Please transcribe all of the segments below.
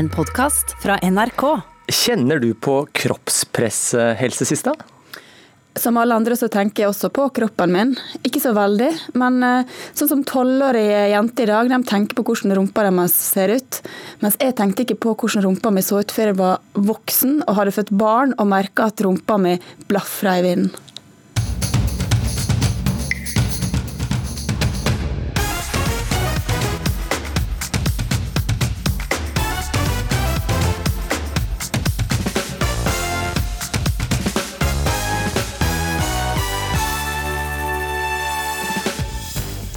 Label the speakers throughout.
Speaker 1: En podkast fra NRK.
Speaker 2: Kjenner du på kroppspress, Helse Sista?
Speaker 3: Som alle andre så tenker jeg også på kroppen min. Ikke så veldig, men eh, sånn som tolvårige jenter i dag, de tenker på hvordan rumpa deres ser ut. Mens jeg tenkte ikke på hvordan rumpa mi så ut før jeg var voksen og hadde født barn og merka at rumpa mi blafra i vinden.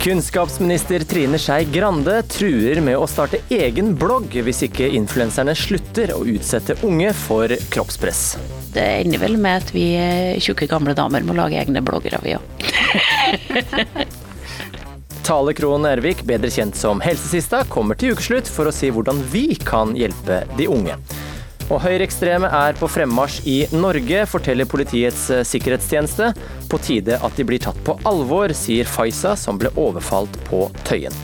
Speaker 2: Kunnskapsminister Trine Skei Grande truer med å starte egen blogg hvis ikke influenserne slutter å utsette unge for kroppspress.
Speaker 4: Det ender vel med at vi tjukke gamle damer må lage egne bloggere, vi òg.
Speaker 2: Tale Krohn Ervik, bedre kjent som Helsesista, kommer til ukeslutt for å si hvordan vi kan hjelpe de unge. Og høyreekstreme er på fremmarsj i Norge, forteller Politiets eh, sikkerhetstjeneste. På tide at de blir tatt på alvor, sier Faisa, som ble overfalt på Tøyen.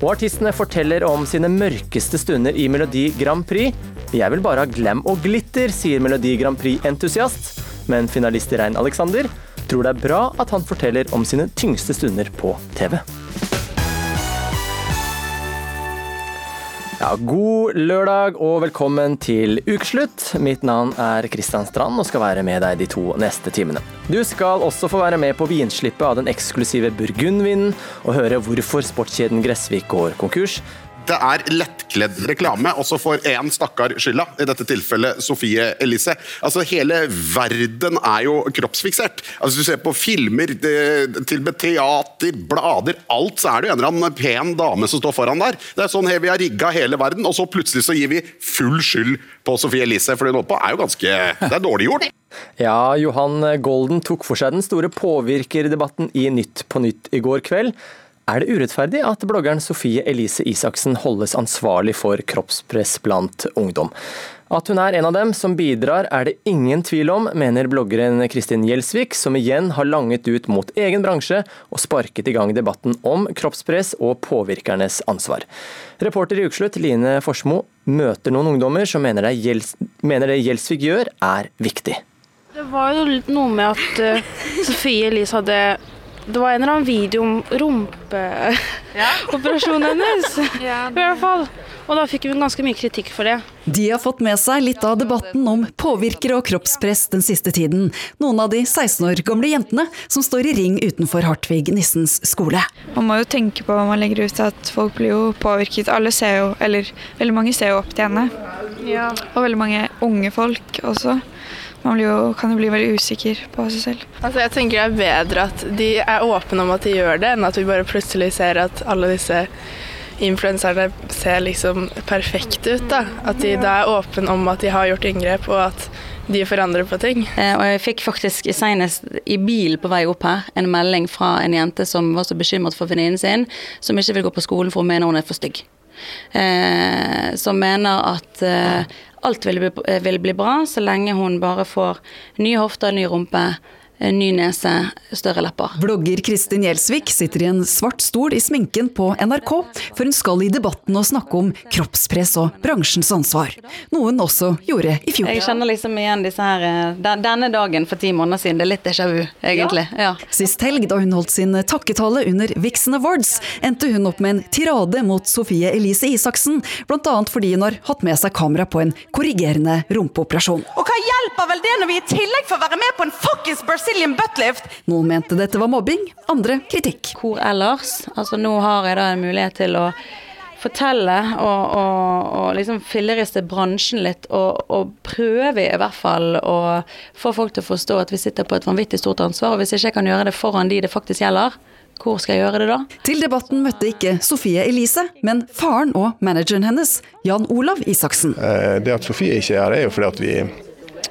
Speaker 2: Og artistene forteller om sine mørkeste stunder i Melodi Grand Prix. Jeg vil bare ha glam og glitter, sier Melodi Grand Prix-entusiast. Men finalist Rein Alexander tror det er bra at han forteller om sine tyngste stunder på TV. Ja, god lørdag og velkommen til ukeslutt. Mitt navn er Kristian Strand og skal være med deg de to neste timene. Du skal også få være med på vinslippet av den eksklusive burgundvinen og høre hvorfor sportskjeden Gressvik går konkurs.
Speaker 5: Det er lettkledd reklame, og så får én stakkar skylda. I dette tilfellet Sofie Elise. Altså, Hele verden er jo kroppsfiksert. Altså, Hvis du ser på filmer, til teater, blader, alt, så er det jo en eller annen pen dame som står foran der. Det er sånn her vi har rigga hele verden, og så plutselig så gir vi full skyld på Sofie Elise. For det hun holder på er jo ganske Det er dårlig gjort.
Speaker 2: Ja, Johan Golden tok for seg den store påvirkerdebatten i Nytt på Nytt i går kveld. Er det urettferdig at bloggeren Sofie Elise Isaksen holdes ansvarlig for kroppspress blant ungdom? At hun er en av dem som bidrar er det ingen tvil om, mener bloggeren Kristin Gjelsvik, som igjen har langet ut mot egen bransje og sparket i gang debatten om kroppspress og påvirkernes ansvar. Reporter i Ukeslutt Line Forsmo møter noen ungdommer som mener det, Gjels Gjelsvik gjør, er viktig.
Speaker 6: Det var jo noe med at uh, Sofie Elise hadde det var en eller annen video om rumpeoperasjonen hennes. I hvert fall. Og da fikk hun ganske mye kritikk for det.
Speaker 7: De har fått med seg litt av debatten om påvirkere og kroppspress den siste tiden. Noen av de 16 år gamle jentene som står i ring utenfor Hartvig Nissens skole.
Speaker 8: Man må jo tenke på hva man legger ut, at folk blir jo påvirket. Alle ser jo, eller veldig mange ser jo opp til henne.
Speaker 6: Ja.
Speaker 8: Og veldig mange unge folk også man jo, kan jo bli veldig usikker på seg selv.
Speaker 6: Altså jeg tenker det er bedre at de er åpne om at de gjør det, enn at vi bare plutselig ser at alle disse influenserne ser liksom perfekte ut. da. At de da er åpne om at de har gjort inngrep, og at de forandrer på ting.
Speaker 4: Eh, og jeg fikk faktisk senest i bil på vei opp her en melding fra en jente som var så bekymret for venninnen sin, som ikke vil gå på skolen for hun mener hun er for stygg. Eh, som mener at eh, alt vil bli, vil bli bra så lenge hun bare får nye hofter, ny rumpe, ny nese, større lepper.
Speaker 7: Blogger Kristin Gjelsvik sitter i en svart stol i sminken på NRK, for hun skal i debatten og snakke om kroppspress og bransjens ansvar. Noe hun også gjorde i fjor.
Speaker 4: Jeg kjenner liksom igjen disse her eh, Denne dagen for ti måneder siden. Det er litt déjà vu, egentlig. Ja.
Speaker 7: Ja. Sist helg, da hun holdt sin takketale under Vixen Awards, endte hun opp med en tirade mot Sofie Elise Isaksen, bl.a. fordi hun har hatt med seg kamera på en korrigerende rumpeoperasjon.
Speaker 9: Og hva hjelper vel det når vi i tillegg får være med på en fuckings Brazilian buttlift?
Speaker 7: Noen mente dette var mobbing, andre kritikk.
Speaker 4: Hvor ellers? Altså nå har jeg da en mulighet til å fortelle og, og, og liksom filleriste bransjen litt, og, og prøve i hvert fall å få folk til å forstå at vi sitter på et vanvittig stort ansvar. Og hvis jeg ikke kan gjøre det foran de det faktisk gjelder, hvor skal jeg gjøre det da?
Speaker 7: Til debatten møtte ikke Sofie Elise, men faren og manageren hennes, Jan Olav Isaksen.
Speaker 10: Det at Sofie ikke er her, er jo fordi at vi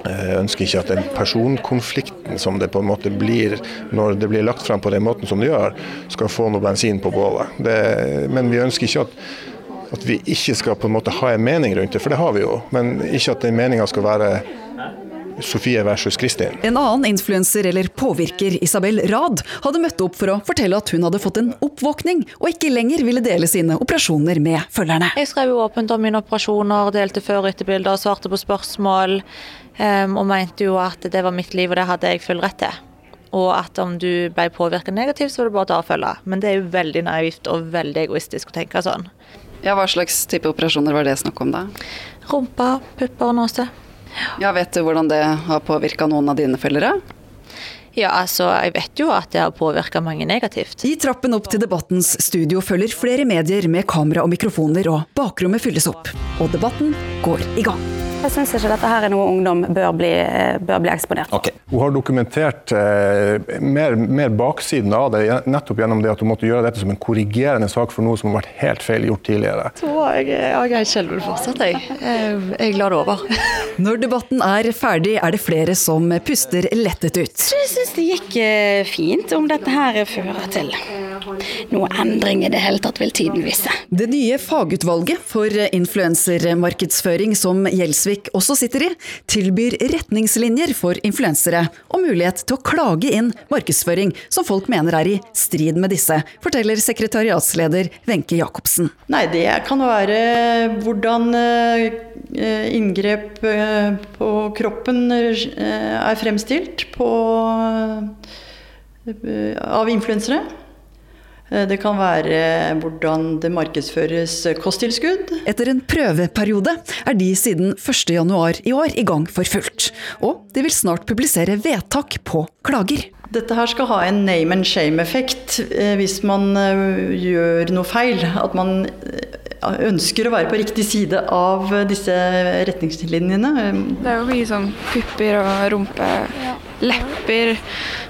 Speaker 10: eh, ønsker ikke at den personkonflikten som det på en måte blir når det blir lagt frem på den måten som det gjør, skal få noe bensin på bålet. Det, men vi ønsker ikke at, at vi ikke skal på en måte ha en mening rundt det, for det har vi jo. Men ikke at den meninga skal være Sofie versus Kristin.
Speaker 7: En annen influenser eller påvirker, Isabel Rad, hadde møtt opp for å fortelle at hun hadde fått en oppvåkning, og ikke lenger ville dele sine operasjoner med følgerne.
Speaker 11: Jeg skrev jo åpent om mine operasjoner, delte før- og etterbilder, svarte på spørsmål, og mente jo at det var mitt liv, og det hadde jeg full rett til. Og at om du ble påvirket negativt, så var det bare å ta og følge. Men det er jo veldig naivt og veldig egoistisk å tenke sånn.
Speaker 12: Ja, Hva slags type operasjoner var det snakk om da?
Speaker 11: Rumpa, pupper og nåse.
Speaker 12: Ja, Vet du hvordan det har påvirka noen av dine følgere?
Speaker 11: Ja, altså, jeg vet jo at det har påvirka mange negativt.
Speaker 7: I trappen opp til debattens studio følger flere medier med kamera og mikrofoner, og bakrommet fylles opp. Og debatten går i gang.
Speaker 13: Jeg syns ikke dette her er noe ungdom bør bli, bør bli eksponert.
Speaker 10: Okay. Hun har dokumentert eh, mer, mer, baksiden av det, nettopp gjennom det at hun måtte gjøre dette som en korrigerende sak for noe som har vært helt feil gjort tidligere.
Speaker 14: Så jeg, jeg er skjelven fortsatt, jeg. Jeg lar det over.
Speaker 7: Når debatten er ferdig, er det flere som puster lettet ut.
Speaker 15: Jeg syns det gikk eh, fint. Om dette her fører til noe endring i det hele tatt, vil tiden vise.
Speaker 7: Det nye fagutvalget for influensermarkedsføring som Gjelsvik også sitter i, tilbyr retningslinjer for influensere og mulighet til å klage inn markedsføring som folk mener er i strid med disse, forteller sekretariatsleder Wenche Jacobsen.
Speaker 16: Nei, det kan være hvordan inngrep på kroppen er fremstilt på, av influensere. Det kan være hvordan det markedsføres kosttilskudd.
Speaker 7: Etter en prøveperiode er de siden 1.1 i år i gang for fullt. Og de vil snart publisere vedtak på klager.
Speaker 16: Dette her skal ha en name and shame-effekt hvis man gjør noe feil. At man ønsker å være på riktig side av disse retningslinjene.
Speaker 8: Det er jo mye sånn pupper og rumpe, lepper,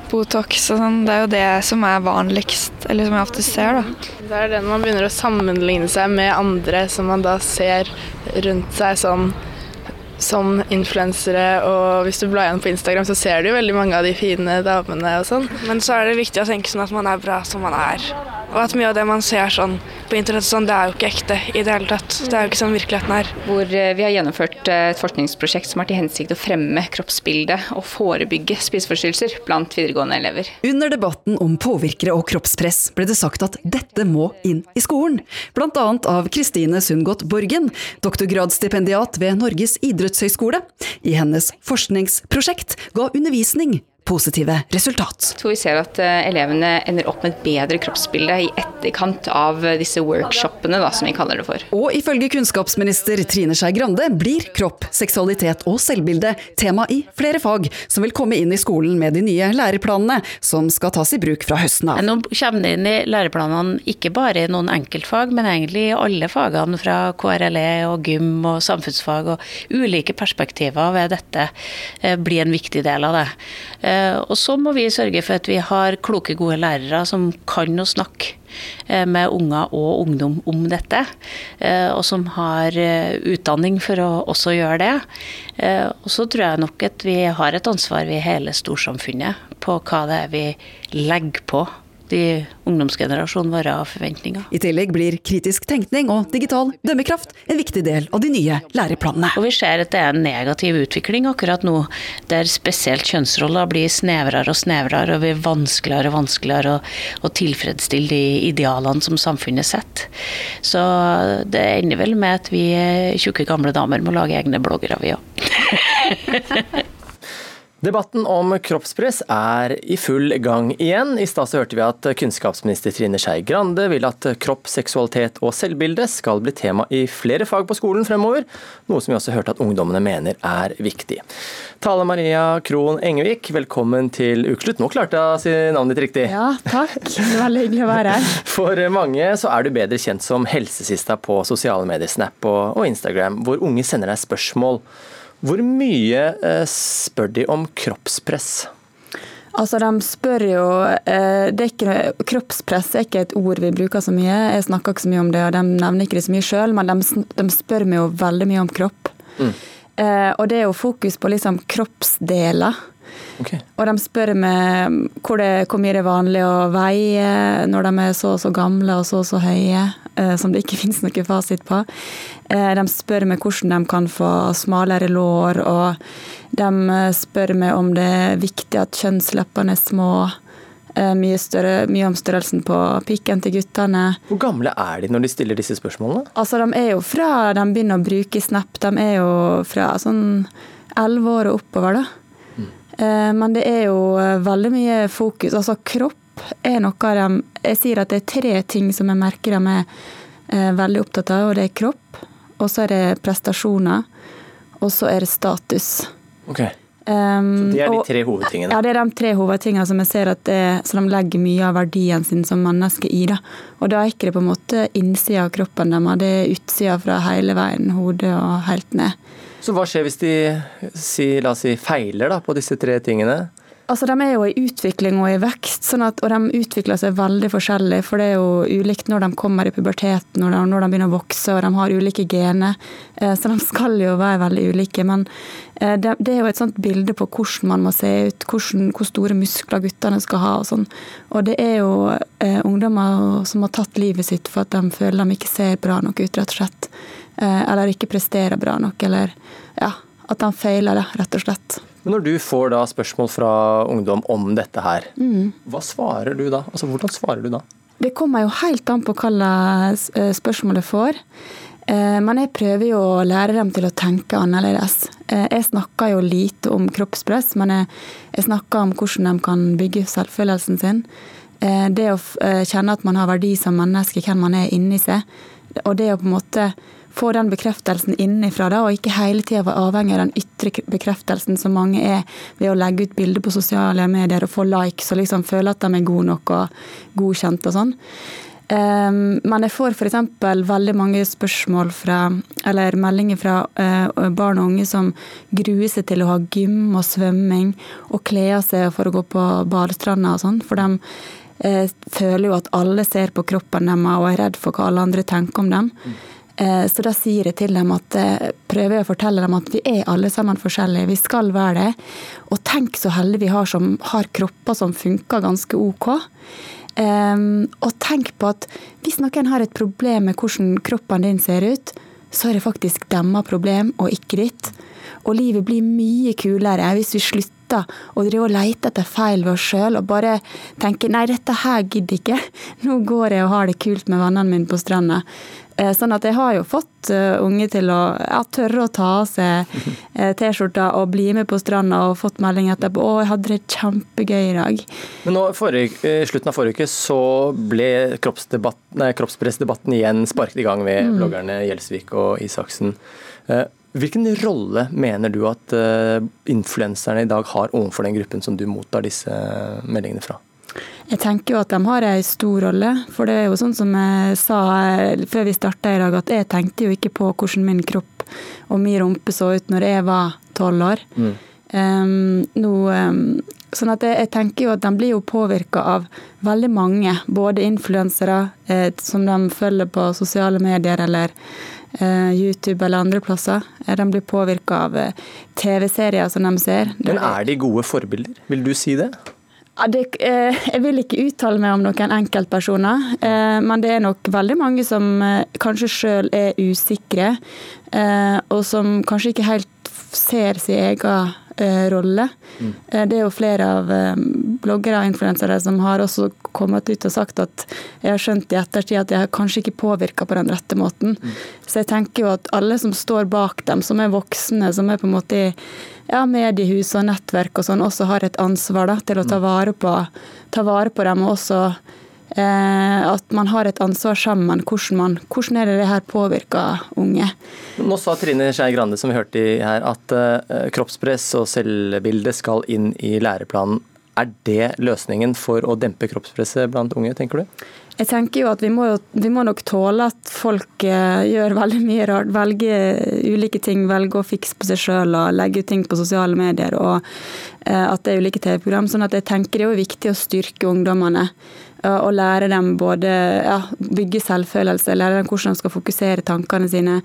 Speaker 8: Botox og sånn. Det er jo det som er vanligst, eller som jeg ofte ser, da.
Speaker 6: Det er det når man begynner å sammenligne seg med andre som man da ser rundt seg sånn som influensere, og hvis du blar igjen på Instagram, så ser du jo veldig mange av de fine damene og sånn.
Speaker 8: Men så er det viktig å tenke sånn at man er bra som man er. Og at mye av det man ser sånn på internett, sånn, det er jo ikke ekte i det hele tatt. Det er jo ikke sånn virkeligheten er.
Speaker 17: Hvor vi har gjennomført et forskningsprosjekt som har til hensikt å fremme kroppsbildet og forebygge spiseforstyrrelser blant videregående elever.
Speaker 7: Under debatten om påvirkere og kroppspress ble det sagt at dette må inn i skolen. Annet av Kristine Sundgodt Borgen, doktorgradsstipendiat ved Norges idrettshøgskole. I hennes forskningsprosjekt ga undervisning positive resultat.
Speaker 17: Så vi ser at elevene ender opp med et bedre kroppsbilde i etterkant av disse workshopene, da, som vi kaller det for.
Speaker 7: Og ifølge kunnskapsminister Trine Skei Grande blir kropp, seksualitet og selvbilde tema i flere fag som vil komme inn i skolen med de nye læreplanene som skal tas i bruk fra høsten av.
Speaker 18: Nå kommer det inn i læreplanene ikke bare i noen enkeltfag, men egentlig i alle fagene fra KRLE og gym og samfunnsfag og ulike perspektiver ved dette blir en viktig del av det. Og så må vi sørge for at vi har kloke, gode lærere som kan å snakke med unger og ungdom om dette, og som har utdanning for å også gjøre det. Og så tror jeg nok at vi har et ansvar, vi hele storsamfunnet, på hva det er vi legger på de ungdomsgenerasjonen våre av forventninger.
Speaker 7: I tillegg blir kritisk tenkning og digital dømmekraft en viktig del av de nye læreplanene.
Speaker 18: Og vi ser at det er en negativ utvikling akkurat nå, der spesielt kjønnsroller blir snevrere og snevrere, og blir vanskeligere og vanskeligere å, å tilfredsstille de idealene som samfunnet setter. Så det ender vel med at vi tjukke gamle damer må lage egne bloggere, vi òg.
Speaker 2: Debatten om kroppspress er i full gang igjen. I stad hørte vi at kunnskapsminister Trine Skei Grande vil at kropp, seksualitet og selvbilde skal bli tema i flere fag på skolen fremover, noe som vi også hørte at ungdommene mener er viktig. Tale Maria Krohn Engevik, velkommen til Ukeslutt. Nå klarte jeg å si navnet ditt riktig.
Speaker 3: Ja, takk. Det var veldig hyggelig å være her.
Speaker 2: For mange så er du bedre kjent som helsesista på sosiale medier, Snap og Instagram, hvor unge sender deg spørsmål. Hvor mye spør de om kroppspress?
Speaker 3: Altså, de spør jo er ikke, Kroppspress er ikke et ord vi bruker så mye. Jeg snakker ikke så mye om det, og de nevner ikke det så mye sjøl, men de, de, spør meg jo veldig mye om kropp. Mm. Eh, og det er jo fokus på liksom kroppsdeler.
Speaker 2: Okay.
Speaker 3: Og de spør meg hvor, det, hvor mye det er vanlig å veie når de er så og så gamle og så og så høye, eh, som det ikke finnes noe fasit på. Eh, de spør meg hvordan de kan få smalere lår, og de spør meg om det er viktig at kjønnsleppene er små. Mye, større, mye om størrelsen på pikken til guttene.
Speaker 2: Hvor gamle er de når de stiller disse spørsmålene?
Speaker 3: Altså, De er jo fra de begynner å bruke Snap, de er jo fra sånn elleve år og oppover. da. Mm. Men det er jo veldig mye fokus. Altså kropp er noe av dem Jeg sier at det er tre ting som jeg merker de er veldig opptatt av, og det er kropp, og så er det prestasjoner, og så er det status.
Speaker 2: Okay. Um, så det er de tre hovedtingene?
Speaker 3: Ja, det er de tre hovedtingene som jeg ser at det, så de legger mye av verdien sin som menneske i. Da. Og da er ikke det på en måte innsida av kroppen deres, det er utsida fra hele veien, hodet og helt ned.
Speaker 2: Så hva skjer hvis de si, la oss si, feiler da, på disse tre tingene?
Speaker 3: Altså, De er jo i utvikling og i vekst, sånn at, og de utvikler seg veldig forskjellig. For det er jo ulikt når de kommer i puberteten, når de, når de begynner å vokse og de har ulike gener. Eh, så de skal jo være veldig ulike. Men eh, det, er jo et sånt bilde på hvordan man må se ut, hvordan, hvor store muskler guttene skal ha og sånn. Og det er jo eh, ungdommer som har tatt livet sitt for at de føler de ikke ser bra nok ut, rett og slett. Eh, eller ikke presterer bra nok, eller ja, at de feiler det, rett og slett.
Speaker 2: Men når du får da spørsmål fra ungdom om dette her,
Speaker 3: mm.
Speaker 2: hva svarer du da? Altså, hvordan svarer du da?
Speaker 3: Det kommer jo helt an på hva spørsmål jeg får. Men jeg prøver jo å lære dem til å tenke annerledes. Jeg snakker jo lite om kroppspress, men jeg, jeg snakker om hvordan de kan bygge selvfølelsen sin. Det å kjenne at man har verdi som menneske, hvem man er inni seg. Og det å på en måte få den bekreftelsen innenfra, og ikke hele tida være avhengig av den ytre bekreftelsen som mange er ved å legge ut bilder på sosiale medier og få likes og liksom føle at de er gode nok og godkjent og sånn. Um, men jeg får f.eks. veldig mange spørsmål fra, eller meldinger fra uh, barn og unge som gruer seg til å ha gym og svømming og kle av seg for å gå på badestranda og sånn. For de uh, føler jo at alle ser på kroppen deres og er redd for hva alle andre tenker om dem. Mm. Så da sier jeg til dem at prøver jeg å fortelle dem at vi er alle sammen forskjellige. Vi skal være det. Og tenk så heldige vi har som har kropper som funker ganske OK. Um, og tenk på at hvis noen har et problem med hvordan kroppen din ser ut, så er det faktisk deres problem og ikke ditt. Og livet blir mye kulere hvis vi slutter å drive og lete etter feil ved oss sjøl og bare tenke nei, dette her gidder ikke. Nå går jeg og har det kult med vennene mine på stranda. Sånn at jeg har jo fått unge til å ja, tørre å ta av seg T-skjorta og bli med på stranda og fått melding etterpå 'Å, jeg hadde det kjempegøy i dag'.
Speaker 2: Men nå, forrige, slutten av forrige uke så ble kroppspressdebatten igjen sparket i gang ved mm. bloggerne Gjelsvik og Isaksen. Hvilken rolle mener du at influenserne i dag har overfor den gruppen som du mottar disse meldingene fra?
Speaker 3: Jeg tenker jo at de har en stor rolle. For det er jo sånn som jeg sa før vi starta i dag, at jeg tenkte jo ikke på hvordan min kropp og min rumpe så ut når jeg var tolv år. Mm. Um, nå, um, sånn at jeg, jeg, tenker jo at de blir jo påvirka av veldig mange, både influensere eh, som de følger på sosiale medier eller eh, YouTube eller andre plasser. Eh, de blir påvirka av eh, TV-serier som de ser.
Speaker 2: Men er de gode forbilder, vil du si det?
Speaker 3: Ja, det, eh, jeg vil ikke uttale meg om noen enkeltpersoner, eh, men det er nok veldig mange som eh, kanskje sjøl er usikre, og som kanskje ikke helt ser sin egen rolle. Mm. Eh, det er jo flere av bloggere og influensere som har også kommet ut og sagt at jeg har skjønt i ettertid at jeg kanskje ikke påvirka på den rette måten. Mm. Så jeg tenker jo at alle som står bak dem, som er voksne, som er på en måte i ja, mediehus og nettverk og sånn også har et ansvar da, til å ta mm. vare på, ta vare på dem. Og også eh, at man har et ansvar sammen. Hvordan, man, hvordan er det det her påvirker unge?
Speaker 2: Nå sa Trine Skei Grande som vi hørte her, at eh, kroppspress og selvbilde skal inn i læreplanen. Er det løsningen for å dempe kroppspresset blant unge, tenker du?
Speaker 3: jeg tenker jo at vi må, vi må nok tåle at folk uh, gjør veldig mye rart. Velger ulike ting, velger å fikse på seg sjøl og legge ut ting på sosiale medier. Og at det er ulike TV-program. sånn at jeg tenker det er jo viktig å styrke ungdommene. Og lære dem både ja, bygge selvfølelse, lære dem hvordan de skal fokusere tankene sine.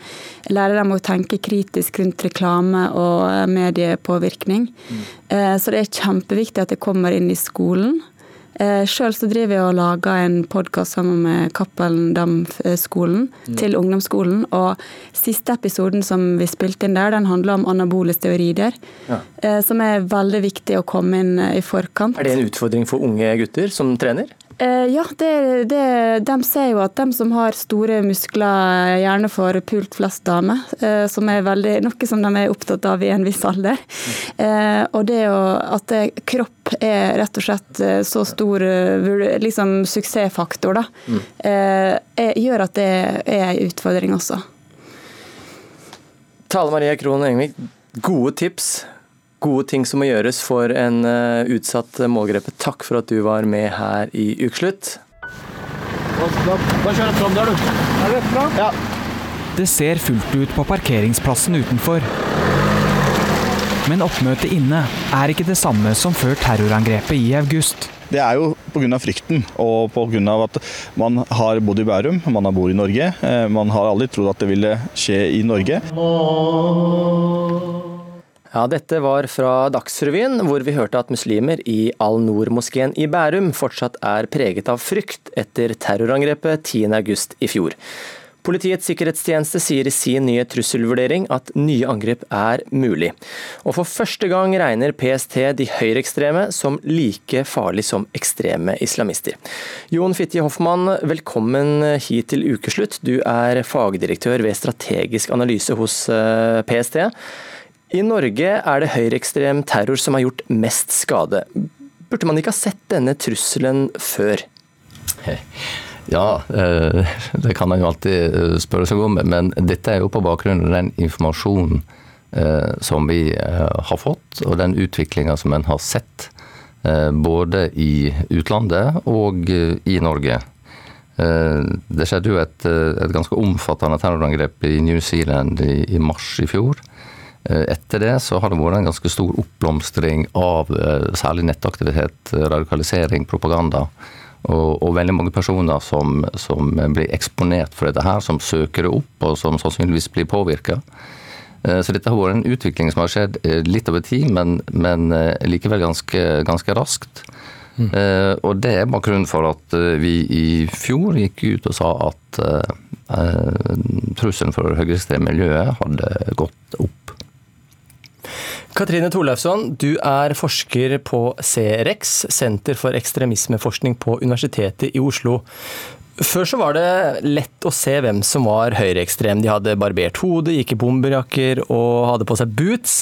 Speaker 3: Lære dem å tenke kritisk rundt reklame og mediepåvirkning. Mm. Så det er kjempeviktig at det kommer inn i skolen. Eh, Sjøl driver jeg og lager en podkast sammen med Cappelen Dam-skolen mm. til ungdomsskolen. Og siste episoden som vi spilte inn der, den handler om anabole steorider. Ja. Eh, som er veldig viktig å komme inn i forkant.
Speaker 2: Er det en utfordring for unge gutter som trener?
Speaker 3: Eh, ja, det, det, de ser jo at de som har store muskler, gjerne får pult flest damer. Eh, som er veldig, noe som de er opptatt av i en viss alder. Eh, og det å, at kropp er rett og slett så stor liksom, suksessfaktor, da, mm. gjør at det er en utfordring også.
Speaker 2: Tale Marie Krohn Engvik, gode tips gode ting som må gjøres for en uh, utsatt målgruppe. Takk for at du var med her i Ukeslutt.
Speaker 19: Det ser fullt ut på parkeringsplassen utenfor. Men oppmøtet inne er ikke det samme som før terrorangrepet i august.
Speaker 20: Det er jo pga. frykten og pga. at man har bodd i Bærum, man har bodd i Norge. Eh, man har aldri trodd at det ville skje i Norge.
Speaker 2: Ja, dette var fra Dagsrevyen, hvor vi hørte at muslimer i Al-Noor-moskeen i Bærum fortsatt er preget av frykt etter terrorangrepet 10.8 i fjor. Politiets sikkerhetstjeneste sier i sin nye trusselvurdering at nye angrep er mulig. Og for første gang regner PST de høyreekstreme som like farlig som ekstreme islamister. Jon Fitje Hoffmann, velkommen hit til ukeslutt. Du er fagdirektør ved strategisk analyse hos eh, PST. I Norge er det høyreekstrem terror som har gjort mest skade. Burde man ikke ha sett denne trusselen før?
Speaker 21: Ja, eh, det kan man jo alltid eh, spørre seg om. Men dette er jo på bakgrunn av den informasjonen eh, som vi har fått, og den utviklinga som en har sett. Både i utlandet og i Norge. Det skjedde jo et, et ganske omfattende terrorangrep i New Zealand i, i mars i fjor. Eh, etter det så har det vært en ganske stor oppblomstring av eh, særlig nettaktivitet, radikalisering, propaganda. Og, og veldig mange personer som, som, blir eksponert for dette her, som søker det opp, og som sannsynligvis blir påvirka. Eh, så dette har vært en utvikling som har skjedd litt over tid, men, men likevel ganske, ganske raskt. Mm. Og det er bakgrunnen for at vi i fjor gikk ut og sa at trusselen for høyreekstreme miljøet hadde gått opp.
Speaker 2: Katrine Torleifsson, du er forsker på CREX, Senter for ekstremismeforskning på Universitetet i Oslo. Før så var det lett å se hvem som var høyreekstrem. De hadde barbert hode, gikk i bomberjakker og hadde på seg boots.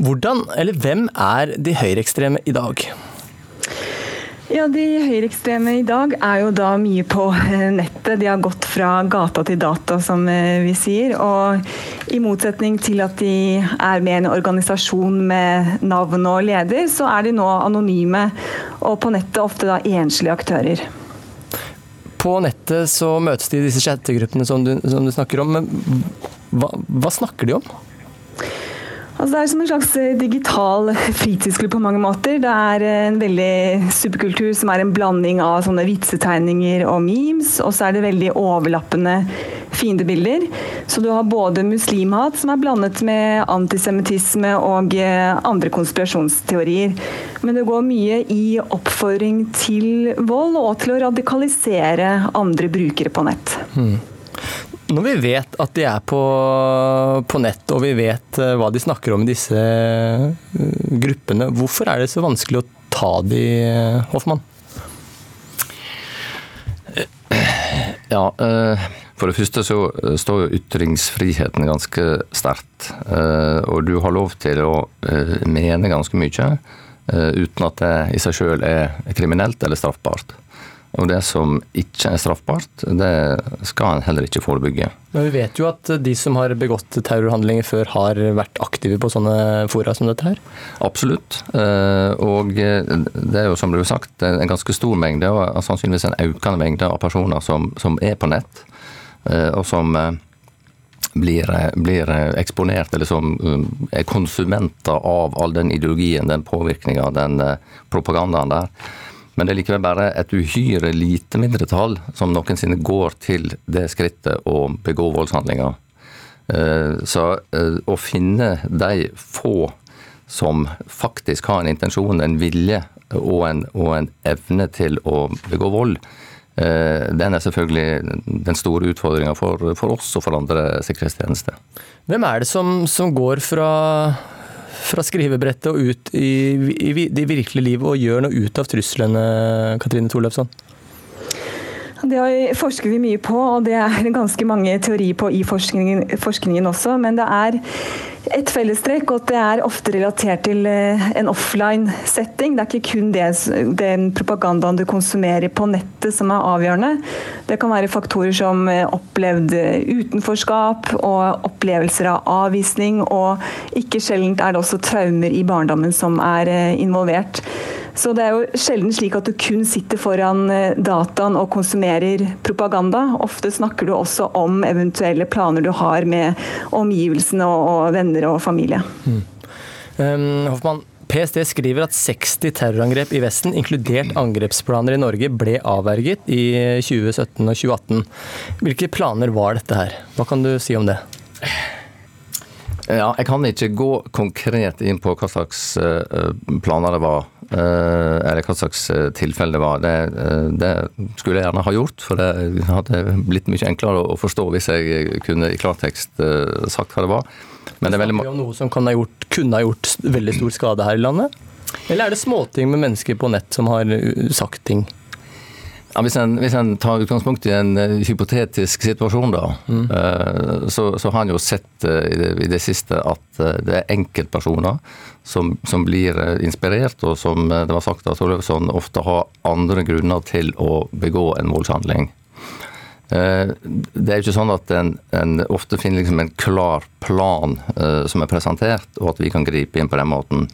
Speaker 2: Hvordan, eller hvem er de høyreekstreme i dag?
Speaker 22: Ja, De høyreekstreme i dag er jo da mye på eh, nettet. De har gått fra gata til data, som eh, vi sier. Og i motsetning til at de er med en organisasjon med navn og leder, så er de nå anonyme, og på nettet ofte da enslige aktører.
Speaker 2: På nettet så møtes de i disse chattegruppene som som du snakker om. Men hva, hva snakker de om?
Speaker 22: Altså det er som en slags eh, digital fritidsklubb på mange måter. Det er eh, en veldig superkultur som er en blanding av sånne vitsetegninger og memes. Og så er det veldig overlappende fiendebilder. Så du har både muslimhat, som er blandet med antisemittisme og eh, andre konspirasjonsteorier. Men det går mye i oppfordring til vold og til å radikalisere andre brukere på nett. Hmm.
Speaker 2: Når vi vet at de er på, på, nett, og vi vet eh, hva de snakker om i disse eh, gruppene, hvorfor er det så vanskelig å ta de, Hoffmann?
Speaker 21: Ja, eh, for det første så står jo ytringsfriheten ganske sterkt. Og du har lov til å mene ganske mye uten at det i seg sjøl er kriminelt eller straffbart. Og det som ikke er straffbart, det skal en heller ikke forebygge.
Speaker 2: Men vi vet jo at de som har begått terrorhandlinger før, har vært aktive på sånne fora som dette her?
Speaker 21: Absolutt. Eh, og det er jo som det ble sagt en ganske stor mengde, og sannsynligvis en økende mengde av personer som, som er på nett, eh, og som blir, blir, eksponert, eller som er konsumenter av all den ideologien, den påvirkninga, den propagandaen der. Men det er likevel bare et uhyre lite mindretall som noensinne går til det skrittet å begå voldshandlinger. Eh, så eh, å finne de få som faktisk har en intensjon, en vilje og en, og en evne til å begå vold, eh, den er selvfølgelig den store utfordringa for, for, oss og for andre sikkerhetstjenester.
Speaker 2: Hvem er det som, som går fra fra skrivebrettet og ut i, i, det virkelige livet og gjør noe ut av truslene, Katrine Thorløfsson?
Speaker 22: Det forsker vi mye på, og det er ganske mange teorier på i forskningen, forskningen også. Men det er et fellestrekk, og det er ofte relatert til eh, en offline setting. Det er ikke kun det, den propagandaen du konsumerer på nettet som er avgjørende. Det kan være faktorer som eh, opplevd utenforskap og opplevelser av avvisning, og ikke sjeldent er det også traumer i barndommen som er eh, involvert. Så det er jo sjelden slik at du kun sitter foran eh, dataen og konsumerer propaganda. Ofte snakker du også om eventuelle planer du har med omgivelsene og, venner og familie. Mm.
Speaker 2: Um, Hoffmann, PST skriver at 60 terrorangrep i Vesten, inkludert angrepsplaner i Norge, ble avverget i 2017 og 2018. Hvilke planer var dette her? Hva kan du si om det?
Speaker 21: Ja, jeg kan ikke gå konkret inn på hva slags eh, planer det var. Eh, eller hva slags eh, tilfelle det var. Det, det, skulle jeg gjerne ha gjort, for det hadde blitt mye enklere å forstå hvis jeg kunne i klartekst sagt hva det var.
Speaker 2: Men det er veldig... om noe som ha gjort, kunne ha gjort veldig stor skade her i landet? Eller er det småting med mennesker på nett som har sagt ting?
Speaker 21: Ja, hvis, en, hvis en tar utgangspunkt i en uh, hypotetisk situasjon, da, mm. uh, så, så, har en jo sett uh, i, det, i, det, siste at det er enkeltpersoner som, som blir inspirert, og som det var sagt at Torløvsson, ofte har andre grunner til å begå en voldshandling. Det er jo ikke sånn at en, en ofte finner liksom en klar plan som er presentert, og at vi kan gripe inn på den måten.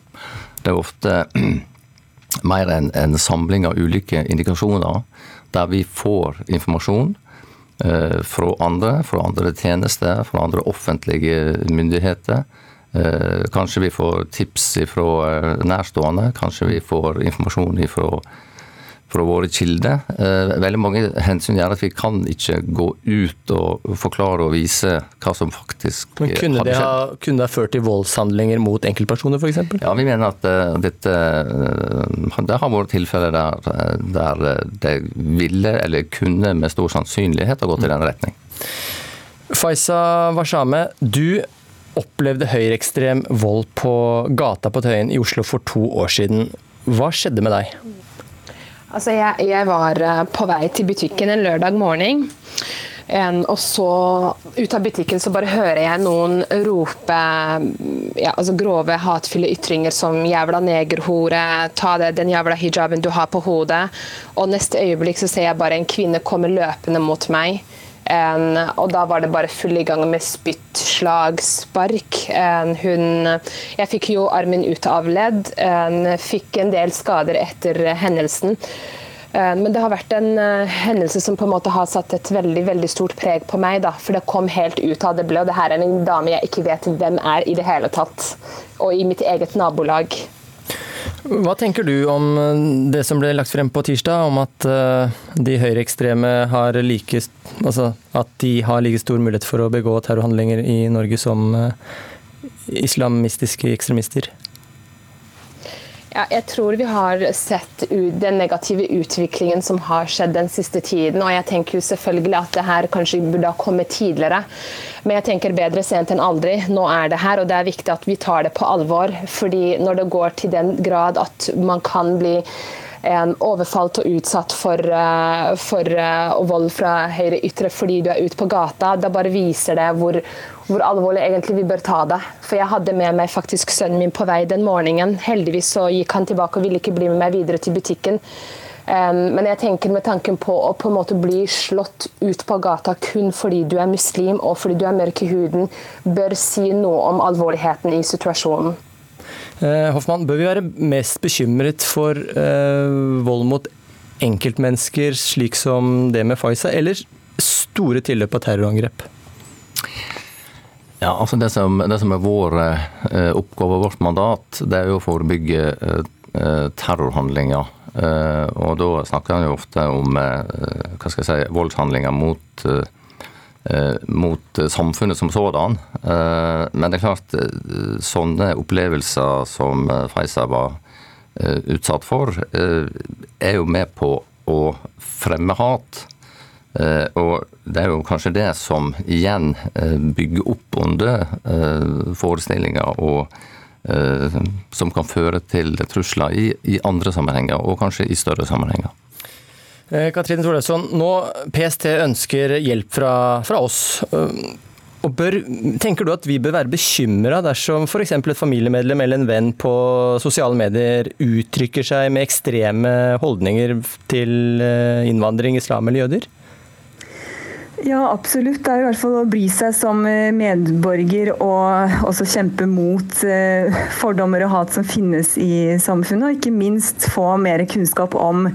Speaker 21: Det er ofte mer en, en samling av ulike indikasjoner, der vi får informasjon uh, fra andre, fra andre tjenester, fra andre offentlige myndigheter. Uh, kanskje vi får tips fra eh, nærstående, kanskje vi får informasjon fra fra våre kilder. Eh, veldig mange hensyn gjør at vi kan ikke gå ut og forklare og vise hva som faktisk
Speaker 2: Men kunne hadde skjedd. Ha, kunne det ha ført til voldshandlinger mot enkeltpersoner f.eks.?
Speaker 21: Ja, vi mener at uh, dette uh, Det har vært tilfeller der, der det ville eller kunne med stor sannsynlighet ha gått i den retning.
Speaker 2: Faisa Washame, du opplevde høyreekstrem vold på gata på Tøyen i Oslo for to år siden. Hva skjedde med deg?
Speaker 23: Altså, jeg, jeg, var eh, på vei til butikken en lørdag morgen. og så ut av butikken så bare hører jeg noen rope ja, altså grove, hatefulle ytringer som 'jævla negerhore', 'ta det, den jævla hijaben du har på hodet'. Og neste øyeblikk så ser jeg bare en kvinne komme løpende mot meg. En, og da var det bare full i gang med spytt, slag, spark. En, hun, jeg fikk jo armen ut av ledd, en, fikk en del skader etter hendelsen. Men det har vært en uh, hendelse som på en måte har satt et veldig veldig stort preg på meg. Da, for det kom helt ut av det blå. Det her er en dame jeg ikke vet hvem er i det hele tatt. Og i mitt eget nabolag.
Speaker 2: Hva tenker du om eh, det som ble lagt frem på tirsdag, om at eh, de høyreekstreme har like Altså har like stor mulighet for å begå terrorhandlinger i Norge som eh, islamistiske ekstremister?
Speaker 23: Ja, jeg tror vi har sett den negative utviklingen som har skjedd den siste tiden. Og jeg tenker jo selvfølgelig at det her kanskje burde ha kommet tidligere. Men jeg tenker bedre sent enn aldri. Nå er det her, og det er viktig at vi tar det på alvor. fordi når det går til den grad at man kan bli overfalt og utsatt for, eh, for uh, vold fra høyre ytre fordi du er ute på gata. Da bare viser det hvor, hvor, alvorlig egentlig vi bør ta det. For jeg hadde med meg faktisk sønnen min på vei den morgenen. Heldigvis så gikk han tilbake og ville ikke bli med meg videre til butikken. Men jeg tenker med tanken på å på en måte bli slått ut på gata kun fordi du er muslim og fordi du er mørk i huden, bør si noe om alvorligheten i situasjonen.
Speaker 2: Eh, Hoffmann, bør vi være mest bekymret for eh, vold mot enkeltmennesker, slik som det med Faiza, eller store tilløp av terrorangrep?
Speaker 21: Ja, altså det som, det som er vår eh, oppgave, vårt mandat, det er jo å forebygge eh, terrorhandlinger. Eh, og da snakker han jo ofte om eh, hva skal jeg si, voldshandlinger mot eh, mot samfunnet som sådan. Men det er klart, sånne opplevelser som Faiza var utsatt for, er jo med på å fremme hat. Eh, og det er jo kanskje det som igjen eh, bygger opp under eh, forestillinger og som kan føre til trusler i, i andre sammenhenger, og kanskje i større sammenhenger.
Speaker 2: Katrine Thorleifsson, nå PST ønsker hjelp fra, fra oss. Og bør, tenker du at vi bør være bekymra dersom f.eks. et familiemedlem eller en venn på sosiale medier uttrykker seg med ekstreme holdninger til innvandring, islam eller jøder?
Speaker 22: Ja, absolutt. Det er i hvert fall å bry seg som eh, medborger og også kjempe mot eh, fordommer og hat som finnes i samfunnet. Og ikke minst få mer kunnskap om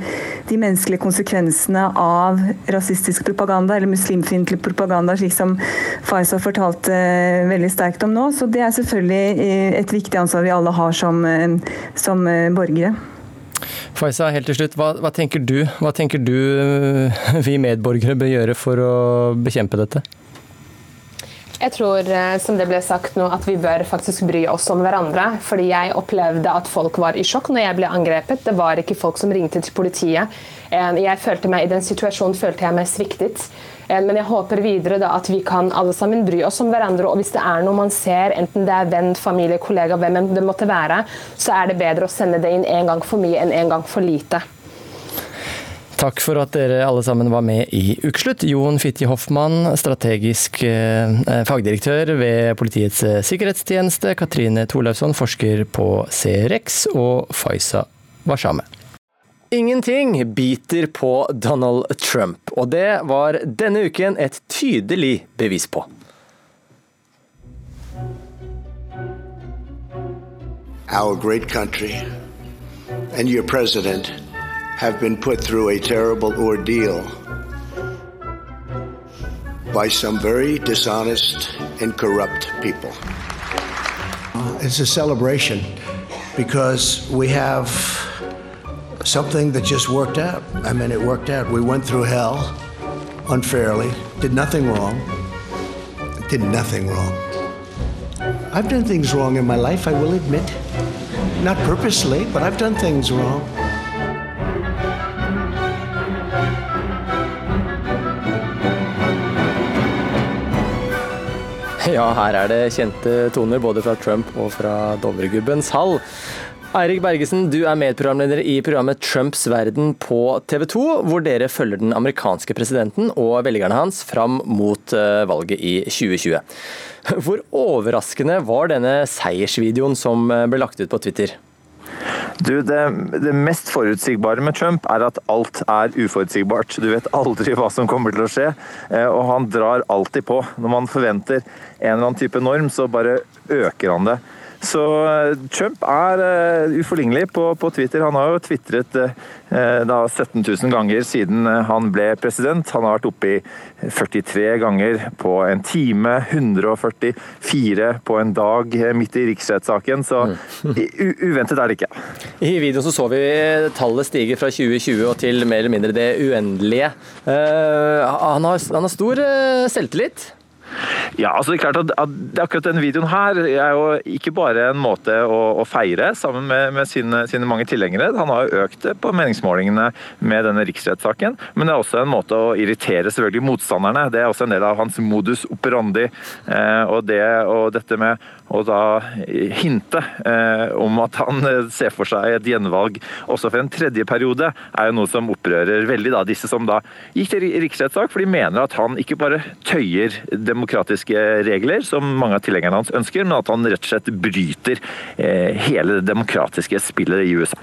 Speaker 22: de menneskelige konsekvensene av rasistisk propaganda eller muslimfiendtlig propaganda, slik som Faiza fortalte fortalt veldig sterkt om nå. Så det er selvfølgelig et viktig ansvar vi alle har som, som borgere.
Speaker 2: Faiza, helt til slutt, hva, hva, tenker du, hva tenker du vi medborgere bør gjøre for å bekjempe dette?
Speaker 23: Jeg tror eh, som det ble sagt nå, at vi bør faktisk bry oss om hverandre. Fordi jeg opplevde at folk var i sjokk når jeg ble angrepet. Det var ikke folk som ringte til politiet. Eh, jeg følte meg, I den situasjonen følte jeg meg sviktet. Eh, men jeg håper videre da at vi kan alle sammen bry oss om hverandre. Og hvis det er noe man ser, enten det er venn, familie, kollega, hvem det måtte være, så er det bedre å sende det inn en gang for mye enn en gang for lite.
Speaker 2: Takk for at dere alle sammen var med i Ukeslutt. Jon Fitti Hoffmann, strategisk eh, fagdirektør ved Politiets eh, sikkerhetstjeneste. Katrine Thorleifsson, forsker på CRX. Og Faiza Washame. Ingenting biter på Donald Trump, og det var denne uken et tydelig bevis på.
Speaker 24: Our great country and your president have been put through a terrible ordeal by some very dishonest and corrupt people. It's a celebration because we have something that just worked out. I mean, it worked out. We went through hell unfairly, did nothing wrong, did nothing wrong. I've done things wrong in my life, I will admit. Not purposely, but I've done things wrong.
Speaker 2: Ja, her er det kjente toner både fra Trump og fra Dovregubbens hall. Eirik Bergesen, du er medprogramleder i programmet Trumps verden på TV 2, hvor dere følger den amerikanske presidenten og velgerne hans fram mot eh, valget i 2020. Hvor overraskende var denne seiersvideoen som eh, ble lagt ut på Twitter?
Speaker 25: Du, det, det, mest forutsigbare med Trump er at alt er uforutsigbart. Du vet aldri hva som kommer til å skje, eh, og han drar alltid på. Når man forventer en eller annen type norm, så bare øker han det. Så eh, Trump er uh, uforlignelig på, på, Twitter. Han har jo tvitret da 17 000 ganger siden han ble president. Han har vært oppe i 43 ganger på en time, 144 på en dag midt i riksrettssaken. Så mm. uventet er det ikke.
Speaker 2: I videoen så, så vi tallet stige fra 2020 og til mer eller mindre det uendelige. Uh, han, har, han har stor selvtillit.
Speaker 25: Ja, altså det er klart at, at Akkurat denne videoen her er jo ikke bare en måte å, å feire sammen med, med sine, sine, mange tilhengere. Han har jo økt på meningsmålingene med denne riksrettssaken. Men det er også en måte å irritere selvfølgelig motstanderne. Det er også en del av hans modus operandi. Eh, og, det, og dette med å da hinte eh, om at han ser for seg et gjenvalg også for en tredje periode, er jo noe som opprører veldig da, disse som da gikk til riksrettssak, for de mener at han ikke bare tøyer demokratiske regler, som mange av tilhengerne hans ønsker, men at han rett og slett bryter eh, hele det demokratiske spillet i USA.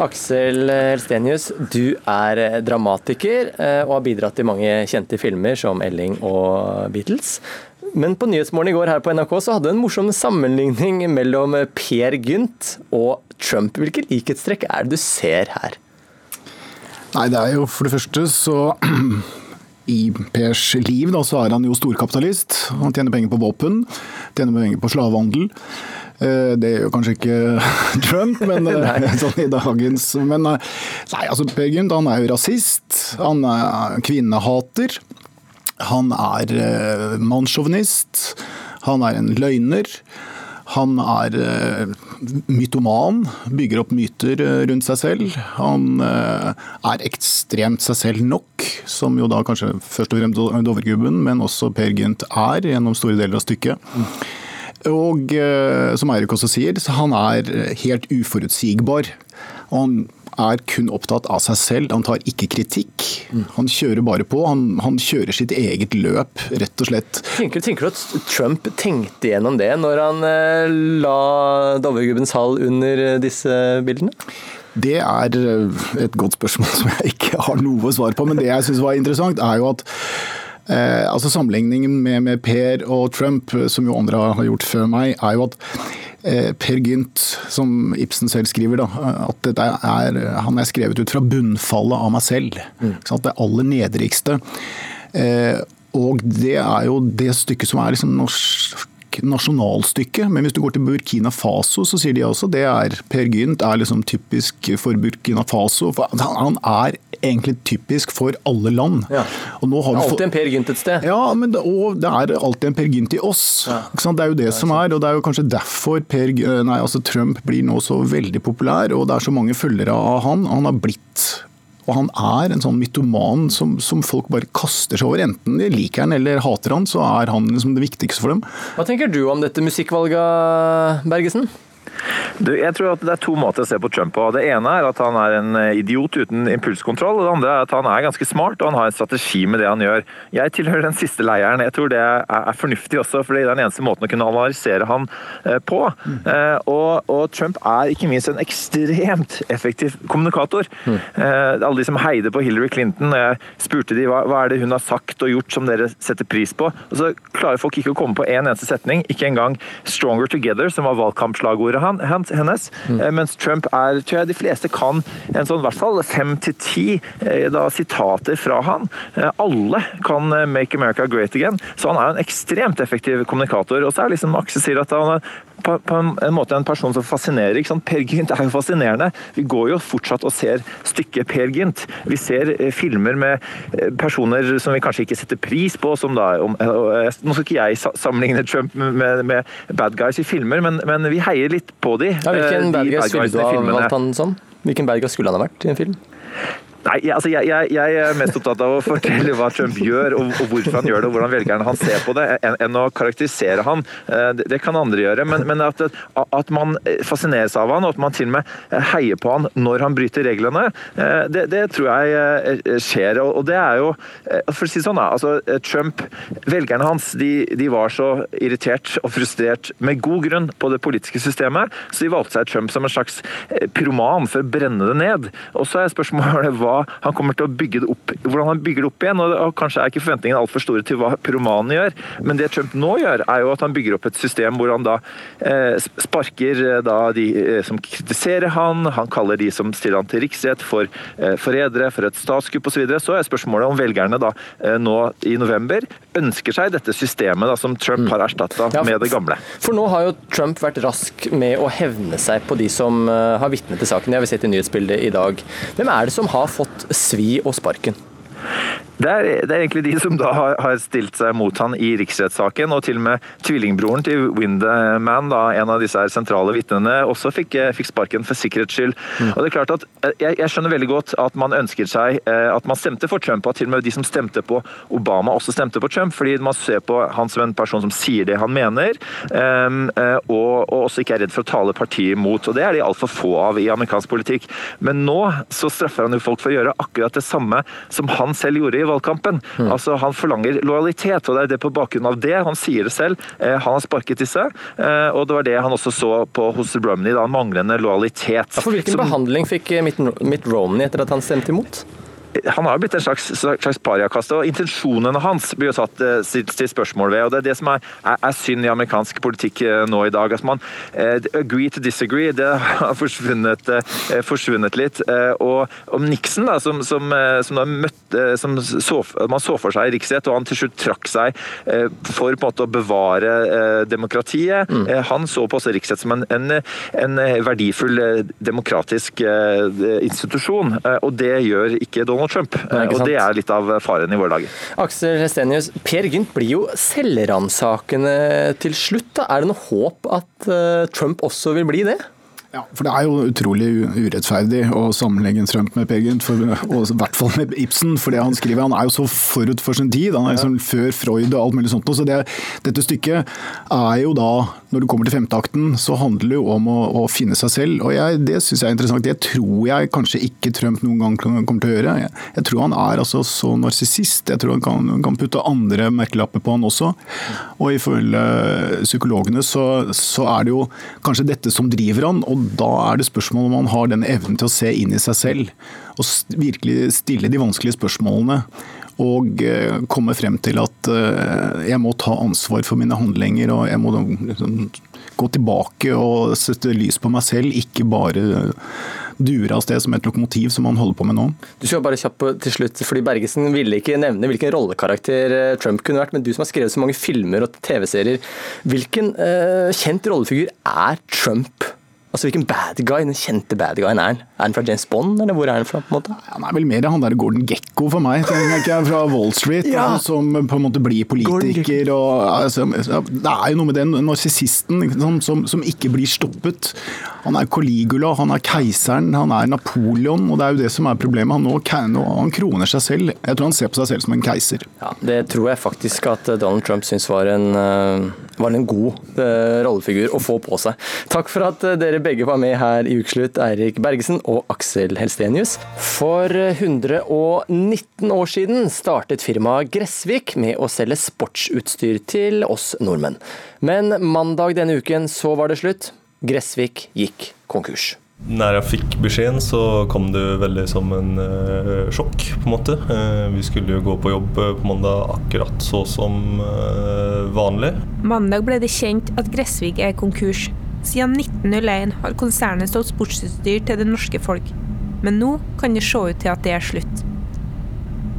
Speaker 2: Aksel Helstenius, du er dramatiker og har bidratt i mange kjente filmer som Elling og Beatles. Men på Nyhetsmorgen i går her på NRK så hadde du en morsom sammenligning mellom Per Gynt og Trump. Hvilke likhetstrekk er det du ser her?
Speaker 26: Nei, det er jo for det første så i Pers liv da, så er han jo storkapitalist. Han tjener penger på våpen, tjener penger på slavehandel. Eh, det gjør kanskje ikke Trump, men eh, sånn i dagens Men eh, nei, altså Per Gynt han er jo rasist. Han er kvinnehater. Han er mannssjåvinist. Han er en løgner. Han er mytoman, bygger opp myter rundt seg selv. Han er ekstremt seg selv nok, som jo da kanskje først og fremst Dovregubben, men også Per Gynt er gjennom store deler av stykket. Og som Eirik også sier, han er helt uforutsigbar. Og han er kun opptatt av seg selv. Han tar ikke kritikk. Han kjører bare på. Han, han kjører sitt eget løp, rett og slett.
Speaker 2: Tenker, tenker, du at Trump tenkte gjennom det når han eh, la Dovregubbens hall under disse bildene?
Speaker 26: Det er et godt spørsmål som jeg ikke har noe svar på. Men det jeg syns var interessant, er jo at Eh, altså Sammenligningen med, med, Per og Trump, som jo andre har gjort før meg, er jo at eh, Per Gynt, som Ibsen selv skriver, da, at er, han er skrevet ut fra bunnfallet av meg selv. Mm. Det aller nedrigste. Eh, og det er jo det stykket som er liksom norsk nasjonalstykke, men hvis du går til Burkina Faso, så sier de også det er Per Gynt er liksom typisk for Burkina Faso. For han er egentlig typisk for alle land.
Speaker 2: Ja. det er alltid en Per Gynt et sted.
Speaker 26: Ja, men det, og det er alltid en Per Gynt i oss. Ja. Det er jo det, det er som er, og det er jo kanskje derfor per, nei, altså Trump blir nå så veldig populær, og det er så mange følgere av han. Han har blitt og han er en sånn mytoman som, som, folk bare kaster seg over. Enten de liker han eller hater han, så er han liksom det viktigste for dem.
Speaker 2: Hva tenker du om dette musikkvalget, Bergesen?
Speaker 25: Du, jeg tror at Det er to måter å se på Trump på. Det ene er at han er en eh, idiot uten impulskontroll. og Det andre er at han er ganske smart og han har en strategi med det han gjør. Jeg tilhører den siste leiren. Jeg tror det er fornuftig også, for det er den eneste måten å kunne analysere han eh, på. Mm. Og, og, Trump er ikke minst en ekstremt effektiv kommunikator. Mm. Alle de som heide på Hillary Clinton, jeg spurte de hva, hva er det hun har sagt og gjort som dere setter pris på, og så klarer folk ikke å komme på én en eneste setning. Ikke engang 'Stronger Together', som var valgkampslagordet han, hennes. Mm. Eh, mens Trump er, tror jeg de fleste kan en sånn, i hvert fall fem til ti eh, sitater fra han. Eh, alle kan 'Make America Great Again', så han er en ekstremt effektiv kommunikator. Og så er liksom Aksel sier at han er på, på en, måte en person som fascinerer. Per Gynt er jo fascinerende. Vi går jo fortsatt og ser stykket Per Gynt. Vi ser eh, filmer med eh, personer som vi kanskje ikke setter pris på. som da, om, eh, Nå skal ikke jeg sammenligne Trump med, med bad guys i filmer, men, men, vi heier litt på de.
Speaker 2: Ja, hvilken bad guy skulle du ha valgt han som? Hvilken bad guy skulle han ha vært i en film?
Speaker 25: Nei, altså jeg, jeg, jeg, er mest opptatt av å fortelle hva Trump gjør, og, og hvorfor han gjør det, og hvordan velgerne hans ser på det, enn, enn å karakterisere han. Eh, det, det, kan andre gjøre, men, men at, at, man fascineres av han, og at man til og med heier på han når han bryter reglene, eh, det, det tror jeg eh, skjer. Og, det er jo For å si det sånn. Altså, Trump, velgerne hans, de, de, var så irritert og frustrert, med god grunn, på det politiske systemet, så de valgte seg Trump som en slags pyroman for å brenne det ned. Og så er spørsmålet hva hva han kommer til å bygge det opp, hvordan han bygger det opp igjen. og Kanskje er ikke forventningene altfor store til hva pyromanen gjør, men det Trump nå gjør, er jo at han bygger opp et system hvor han da eh, sparker eh, da de eh, som kritiserer han, han kaller de som stiller han til riksrett for eh, forrædere, for et statskupp osv. Så, videre. så er spørsmålet om velgerne da eh, nå i november ønsker seg dette systemet da, som Trump har erstatta ja, med det gamle.
Speaker 2: For nå har jo Trump vært rask med å hevne seg på de som uh, har vitnet til saken. Jeg har sett i nyhetsbildet i dag. Hvem er det som har fått svi og sparken?
Speaker 25: Det er, det er, egentlig de som da har, har, stilt seg mot han i riksrettssaken, og til og med tvillingbroren til Winderman, da, en av disse her sentrale vitnene, også fikk, eh, fikk, sparken for sikkerhets skyld. Mm. Og det er klart at eh, jeg, jeg, skjønner veldig godt at man ønsker seg eh, at man stemte for Trump, og til og med de som stemte på Obama også stemte på Trump, fordi man ser på han som en person som sier det han mener, um, og, og, også ikke er redd for å tale partiet imot. Og det er de altfor få av i amerikansk politikk. Men nå så straffer han jo folk for å gjøre akkurat det samme som han selv gjorde i valgkampen.
Speaker 2: Mm.
Speaker 25: Altså Han forlanger lojalitet, og det er det på bakgrunn av det. Han sier det selv. Eh, han har sparket disse, eh, og det var det han også så på hos Romney, da, manglende lojalitet.
Speaker 2: Ja, for Hvilken
Speaker 25: Som-
Speaker 2: behandling fikk Mitt, Mitt Romney etter at han stemte imot?
Speaker 25: Han har jo blitt en slags, slags pariakaste, og intensjonene hans blir jo satt eh, stilt spørsmål ved. og Det er det som er, er, er synd i amerikansk politikk eh, nå i dag. Altså man, eh, agree to disagree, det har forsvunnet, eh, forsvunnet litt. Eh, og om Nixon, da, som, som, som, møtte, som så, man så for seg i riksrett, og han til slutt trakk seg for på en måte å bevare demokratiet, eh, han så på også riksrett som en, en, en verdifull demokratisk institusjon, og det gjør ikke Donald Trump.
Speaker 2: Nei,
Speaker 25: og det er litt av faren i våre dager.
Speaker 2: Aksel Hestenius, Per Gynt blir jo selvransakende til slutt. da. Er det noe håp at eh, Trump også vil bli det?
Speaker 26: Ja, for Det er jo utrolig urettferdig å sammenlegge Trump med Per Gynt, og i hvert fall med Ibsen. For det han skriver, han er jo så forut for sin tid. Han er liksom før Freud og alt mulig sånt. Så det, dette stykket er jo da, når du kommer til femteakten, så handler det jo om å, å finne seg selv. Og jeg, det syns jeg er interessant. Det tror jeg kanskje ikke Trump noen gang kommer til å gjøre. Jeg, jeg tror han er altså så narsissist. Jeg tror han kan, kan putte andre merkelapper på han også. Og ifølge psykologene så, så er det jo kanskje dette som driver han. og da er det spørsmål om han har den evnen til å se inn i seg selv og virkelig stille de vanskelige spørsmålene. Og eh, komme frem til at eh, jeg må ta ansvar for mine handlinger og jeg må liksom, gå tilbake og sette lys på meg selv, ikke bare dure av sted som et lokomotiv som han holder på med nå.
Speaker 2: Du skal bare kjapt til slutt, fordi Bergesen ville ikke nevne hvilken rollekarakter eh, Trump kunne vært, men du som har skrevet så mange filmer og TV-serier, hvilken uh, kjent rollefigur er Trump? Altså Hvilken bad guy, den kjente bad guyen er han? Er han fra James Bond, eller hvor er han fra? på en måte?
Speaker 26: Han er vel mer han der Gordon Gekko for meg, tenker jeg fra Wall Street.
Speaker 2: Ja.
Speaker 26: Som på en måte blir politiker. Og, altså, det er jo noe med den narsissisten som, som, som ikke blir stoppet. Han er Coligula, han er keiseren, han er Napoleon, og det er jo det som er problemet. Han, nå, han kroner seg selv. Jeg tror han ser på seg selv som en keiser.
Speaker 2: Ja, Det tror jeg faktisk at eh, Donald Trump syns var en, eh, var en god eh, rollefigur å få på seg. Takk for at eh, dere begge var med her i Ukeslutt, Eirik Bergesen og Aksel Helstenius. For eh, 119 år siden startet firmaet Gressvik med å selge sportsutstyr til oss nordmenn. Men mandag denne uken så var det slutt. Gressvik gikk konkurs.
Speaker 27: Når jeg fikk beskjeden, så kom det veldig som en eh, sjokk, på en måte. Eh, vi skulle jo gå på jobb eh, på mandag akkurat så som eh, vanlig.
Speaker 28: Mandag ble det kjent at Gressvik er konkurs. Siden 1901 har konsernet stått sportsutstyr til det norske folk. Men nå kan det se ut til at det er slutt.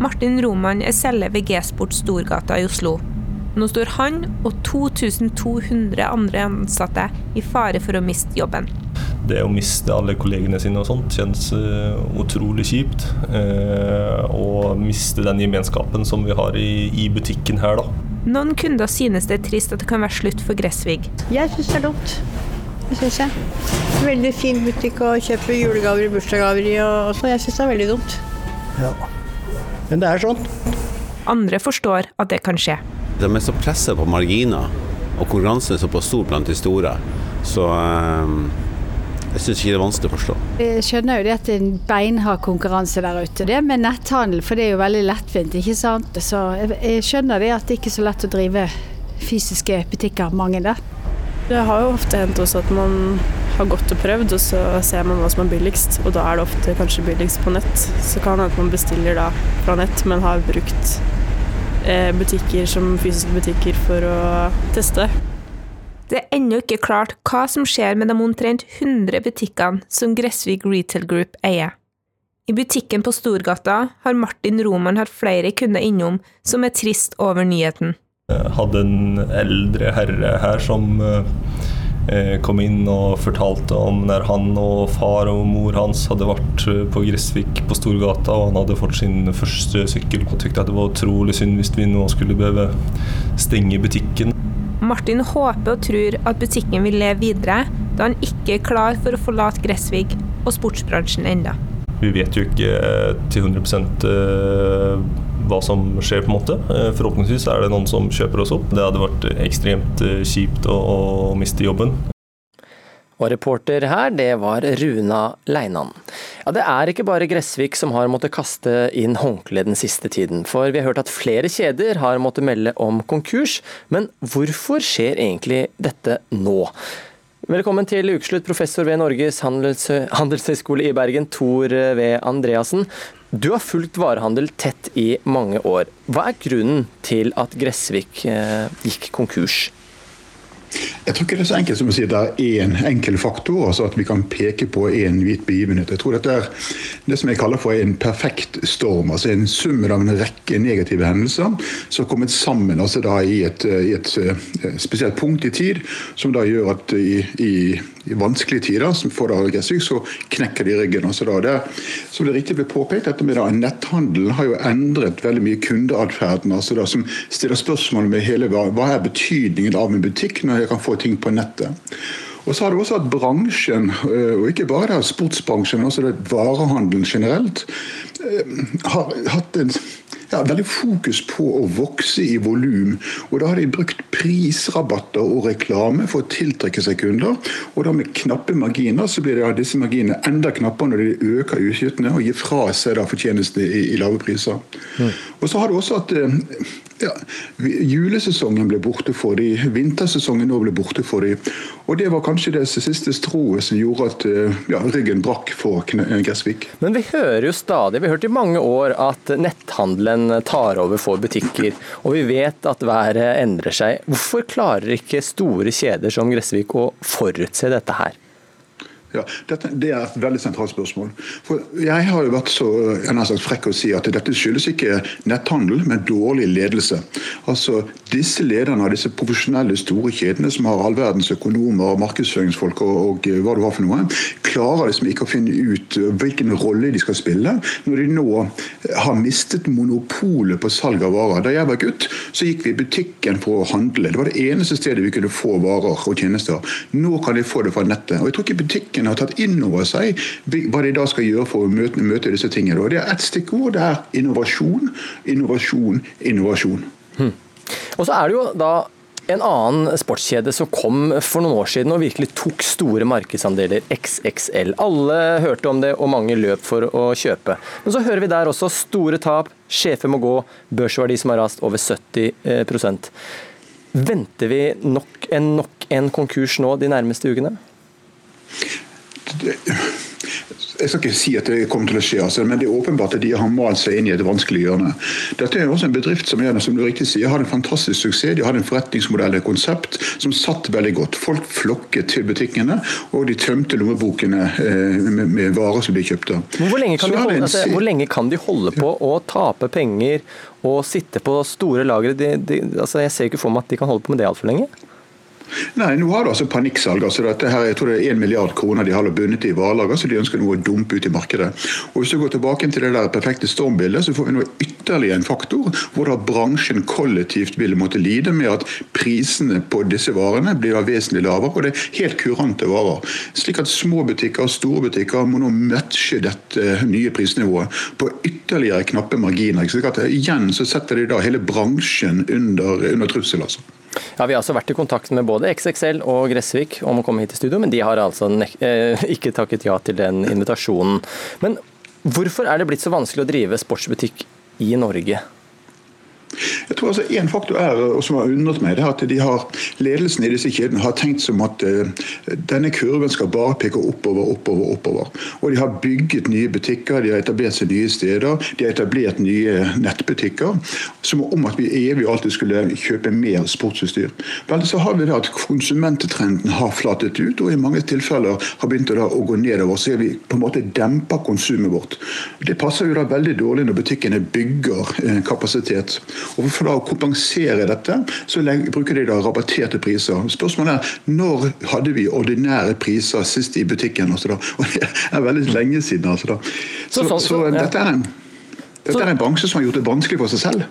Speaker 28: Martin Roman er selger ved G-Sport Storgata i Oslo. Nå står han og 2200 andre ansatte i fare for å miste jobben.
Speaker 27: Det å miste alle kollegene sine og sånt kjennes eh, utrolig kjipt. Eh, og miste den gemenskapen som vi har i, i butikken her, da.
Speaker 28: Noen kunder synes det er trist at det kan være slutt for Gressvig.
Speaker 29: Jeg syns det er dumt. Syns jeg. Veldig fin butikk å kjøpe julegaver og bursdagsgaver i, og så jeg syns det er veldig dumt.
Speaker 30: Ja. Men det er sånn.
Speaker 28: Andre forstår at det kan skje.
Speaker 31: De er så pressa på marginer, og konkurransen er såpass stor blant de store. Så eh, jeg syns ikke det er vanskelig å forstå.
Speaker 32: Jeg skjønner jo det at det er en beinhard konkurranse der ute. Det med netthandel, for det er jo veldig lettvint, ikke sant. Så jeg, jeg skjønner det at det ikke er så lett å drive fysiske butikker, mange der.
Speaker 33: Det har jo ofte hendt også at man har gått og prøvd, og så ser man hva som er billigst. Og da er det ofte kanskje billigst på nett. Så kan det hende man bestiller da fra nett, men har brukt eh, butikker som fysiske butikker for å teste.
Speaker 28: Det er ennå ikke klart hva som skjer med de omtrent 100 butikkene som Gressvik Retail Group eier. I butikken på Storgata har Martin Roman hatt flere kunder innom som er trist over nyheten.
Speaker 27: Jeg hadde en eldre herre her som eh, kom inn og fortalte om når han og far og mor hans hadde vært eh, på Gressvik på Storgata, og han hadde fått sin første sykkel. Og tykte at det var utrolig synd hvis vi nå skulle behøve stenge butikken.
Speaker 28: Martin håper og tror at butikken vil leve videre, da han ikke er klar for å forlate Gressvik og sportsbransjen enda.
Speaker 27: Vi vet jo ikke eh, til 100 eh, hva som skjer, på en måte. Eh, Forhåpentligvis er det noen som kjøper oss opp. Det hadde vært ekstremt kjipt å, å miste jobben.
Speaker 2: Og reporter her, det var Runa Leinan. Ja, Det er ikke bare Gressvik som har måttet kaste inn håndkle den siste tiden. For vi har hørt at flere kjeder har måttet melde om konkurs. Men hvorfor skjer egentlig dette nå? Velkommen til ukeslutt, professor ved Norges handelshøyskole i Bergen, Tor V. Andreassen. Du har fulgt varehandel tett i mange år. Hva er grunnen til at Gressvik eh, gikk konkurs?
Speaker 34: Jeg tror ikke det er så enkelt som å si at det er én enkel faktor, altså at vi kan peke på én hvit begivenhet. Jeg tror dette er det som jeg kaller for en perfekt storm. altså En sum av en rekke negative hendelser som har kommet sammen altså da i et, i et eh, spesielt punkt i tid, som da gjør at i i vanskelige tider, som får Gressvik, så knekker de ryggen. Også da. Det, som det riktig ble påpekt, da, Netthandelen har jo endret veldig mye kundeatferden. Altså som stiller spørsmål med hele hva, hva er betydningen av en butikk når jeg kan få ting på nettet. Og så har det også at bransjen, eh, og ikke bare sportsbransjen, men også varehandelen generelt, har hatt en ja, veldig fokus på å vokse i volum. Og da har de brukt prisrabatter og reklame for å tiltrekke seg kunder. Og da med knappe marginer så blir det disse marginene enda knappere når de øker utgiftene og gir fra seg da fortjeneste i, i lave priser. Mm. Og så har du også at eh, ja, julesesongen ble borte for de, vintersesongen nå ble borte for de. Og det var kanskje det siste stroet som gjorde at eh, ja, ryggen brakk for Gressvik.
Speaker 2: Men vi hører jo stadig, vi hørt i mange år at netthandelen tar over for butikker. Og vi vet at været endrer seg. Hvorfor klarer ikke store kjeder som Gressvik å forutse dette her?
Speaker 34: Ja, dette, Det er et veldig sentralt spørsmål. For Jeg har jo vært så sagt, frekk å si at dette skyldes ikke netthandel, men dårlig ledelse. Altså, Disse lederne av disse profesjonelle store kjedene som har all verdens økonomer, markedsføringsfolk og, og, hva du har for noe, klarer liksom ikke å finne ut hvilken rolle de skal spille når de nå har mistet monopolet på salg av varer. Da jeg var gutt, så gikk vi i butikken for å handle. Det var det eneste stedet vi kunne få varer og tjenester. Nå kan de få det fra nettet. Og jeg tror ikke butikken politikken har tatt inn over seg hva de da skal gjøre for å møte, møte disse tingene. Og det er ett stikkord. Det er innovasjon, innovasjon, innovasjon. Hmm.
Speaker 2: Og så er det jo da en annen sportskjede som kom for noen år siden og virkelig tok store markedsandeler, XXL. Alle hørte om det, og mange løp for å kjøpe. Men så hører vi der også store tap, sjefer må gå, børsverdi som har rast over 70% Venter vi nok en, nok en konkurs nå de nærmeste ukene?
Speaker 34: Jeg skal ikke si at det kommer til å skje, altså, men det er åpenbart at de har malt seg inn i et vanskelig hjørne. Dette er også en bedrift som, er, som du riktig sier, har en fantastisk suksess. De har en forretningsmodell, et konsept, som satt veldig godt. Folk flokket til butikkene, og de tømte lommebokene eh, med, med, varer som de kjøpte.
Speaker 2: Hvor lenge, de holde, altså, hvor lenge, kan de holde på å tape penger og sitte på store lagre? Altså, jeg ser ikke for meg at de kan holde på med det altfor lenge.
Speaker 34: Nei, nå har det altså panikksalg. altså dette her, Jeg tror det er 1 milliard kroner de har bundet i varelager, så de ønsker noe å dumpe ut i markedet. Og Hvis du går tilbake til det der perfekte stormbildet, så får vi nå ytterligere en faktor hvor da bransjen kollektivt vil måtte lide med at prisene på disse varene blir vesentlig lavere. Og det er helt kurante varer. Slik at små butikker og store butikker må nå matche dette nye prisnivået på ytterligere knappe marginer. slik at Igjen så setter de da hele bransjen under, under trussel. altså.
Speaker 2: Ja, Vi har altså vært i kontakt med både XXL og Gressvik om å komme hit i studio, men de har altså eh, ikke takket ja til den invitasjonen. Men hvorfor er det blitt så vanskelig å drive sportsbutikk i Norge?
Speaker 34: Jeg tror altså En faktor er, som har undret meg, det er at de har, ledelsen i disse kjedene har tenkt som at uh, denne kurven skal bare peke oppover, oppover, oppover. Og De har bygget nye butikker, de har etablert seg nye steder, de har etablert nye nettbutikker. Som om at vi evig alltid skulle kjøpe mer sportsutstyr. Vel, så har vi det at konsumenttrenden har flatet ut, og i mange tilfeller har begynt å, å gå nedover. Så vi på en måte demper konsumet vårt. Det passer jo da veldig dårlig når butikkene bygger eh, kapasitet. Og For å kompensere dette, så bruker de da rabatterte priser. Spørsmålet er når hadde vi ordinære priser sist i butikken? Altså da? Og Det er veldig lenge siden. Altså da. Så, så, så dette, er en, dette er en bransje som har gjort det vanskelig for seg selv.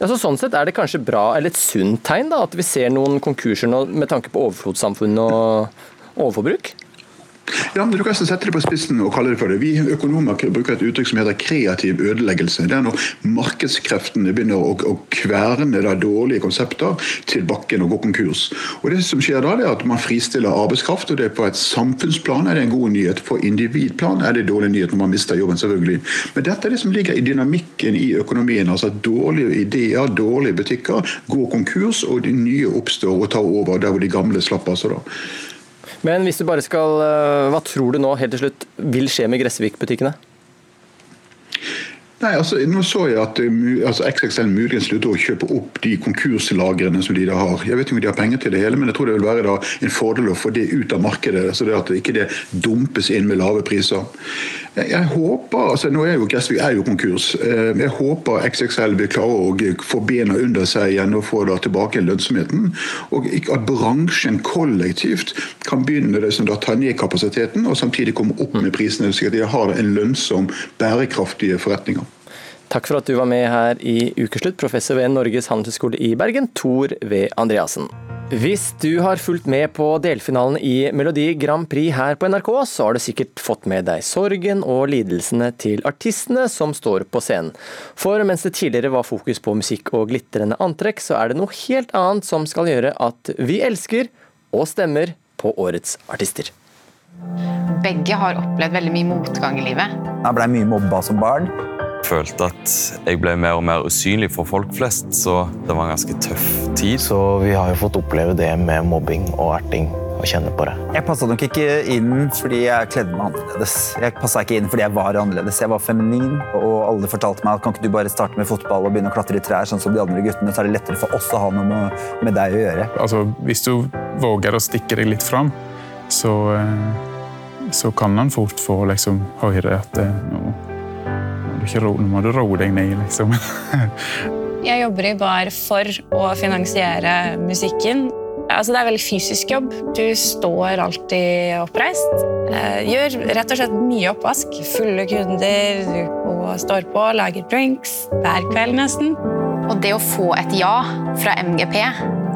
Speaker 2: Ja, så sånn sett er det kanskje bra, eller et sunt tegn da, at vi ser noen konkurser nå med tanke på overflodssamfunn og overforbruk?
Speaker 34: Ja, men Du kan sette det på spissen og kalle det for det. Vi økonomer bruker et uttrykk som heter kreativ ødeleggelse. Det er når markedskreftene begynner å, å kverne da dårlige konsepter til bakken og gå konkurs. Og Det som skjer da, er at man fristiller arbeidskraft. og det er På et samfunnsplan er det en god nyhet. For individplan er det dårlig nyhet når man mister jobben, selvfølgelig. Men dette er det som ligger i dynamikken i økonomien. altså at Dårlige ideer, dårlige butikker går konkurs, og de nye oppstår og tar over der hvor de gamle slapp. altså da.
Speaker 2: Men hvis du bare skal, eh, hva tror du nå helt til slutt vil skje med Gressvik-butikkene?
Speaker 34: Nei, altså, nå så jeg at eh, altså, XXL muligens slutter å kjøpe opp de konkurslagrene som de da har. Jeg vet ikke om de har penger til det hele, men jeg tror det vil være da en fordel å få det ut av markedet. så det At ikke det dumpes inn med lave priser. Jeg, håper, altså nå er jo Gressvik er jo konkurs. Eh, jeg håper XXL vil klare å få bena under seg igjen og få da tilbake lønnsomheten. Og at bransjen kollektivt kan begynne det som da tar ned kapasiteten, og samtidig komme opp med prisene, slik at de har en lønnsom, bærekraftige forretninger.
Speaker 2: Takk for at du var med her i Ukeslutt, professor ved Norges handelshøyskole i Bergen, Tor V. Andreassen. Hvis du har fulgt med på delfinalen i Melodi Grand Prix her på NRK, så har du sikkert fått med deg sorgen og lidelsene til artistene som står på scenen. For mens det tidligere var fokus på musikk og glitrende antrekk, så er det noe helt annet som skal gjøre at vi elsker og stemmer på årets artister.
Speaker 35: Begge har opplevd veldig mye motgang i livet.
Speaker 36: Jeg ble mye mobba som barn
Speaker 37: følte at jeg ble mer og mer usynlig for folk flest, så det var en ganske tøff tid.
Speaker 38: Så vi har jo fått oppleve det med mobbing og erting og kjenne på det.
Speaker 36: Jeg passa nok ikke inn fordi jeg kledde meg annerledes. Jeg passa ikke inn fordi jeg var annerledes. Jeg var feminin, og alle fortalte meg at kan ikke du bare starte med fotball og begynne å klatre i trær, sånn som de andre guttene, så er det lettere for oss å ha noe med deg å gjøre.
Speaker 39: Altså, hvis du våger å stikke deg litt fram, så, eh, så kan han fort få liksom, høre at det, nå du ikke ro, nå må du roe deg ned, liksom.
Speaker 40: jeg jobber i bar for å finansiere musikken. Altså, det er veldig fysisk jobb. Du står alltid oppreist. Eh, gjør rett og slett mye oppvask. Fulle kunder, og står på, lager drinks hver kveld nesten.
Speaker 35: Og det å få et ja fra MGP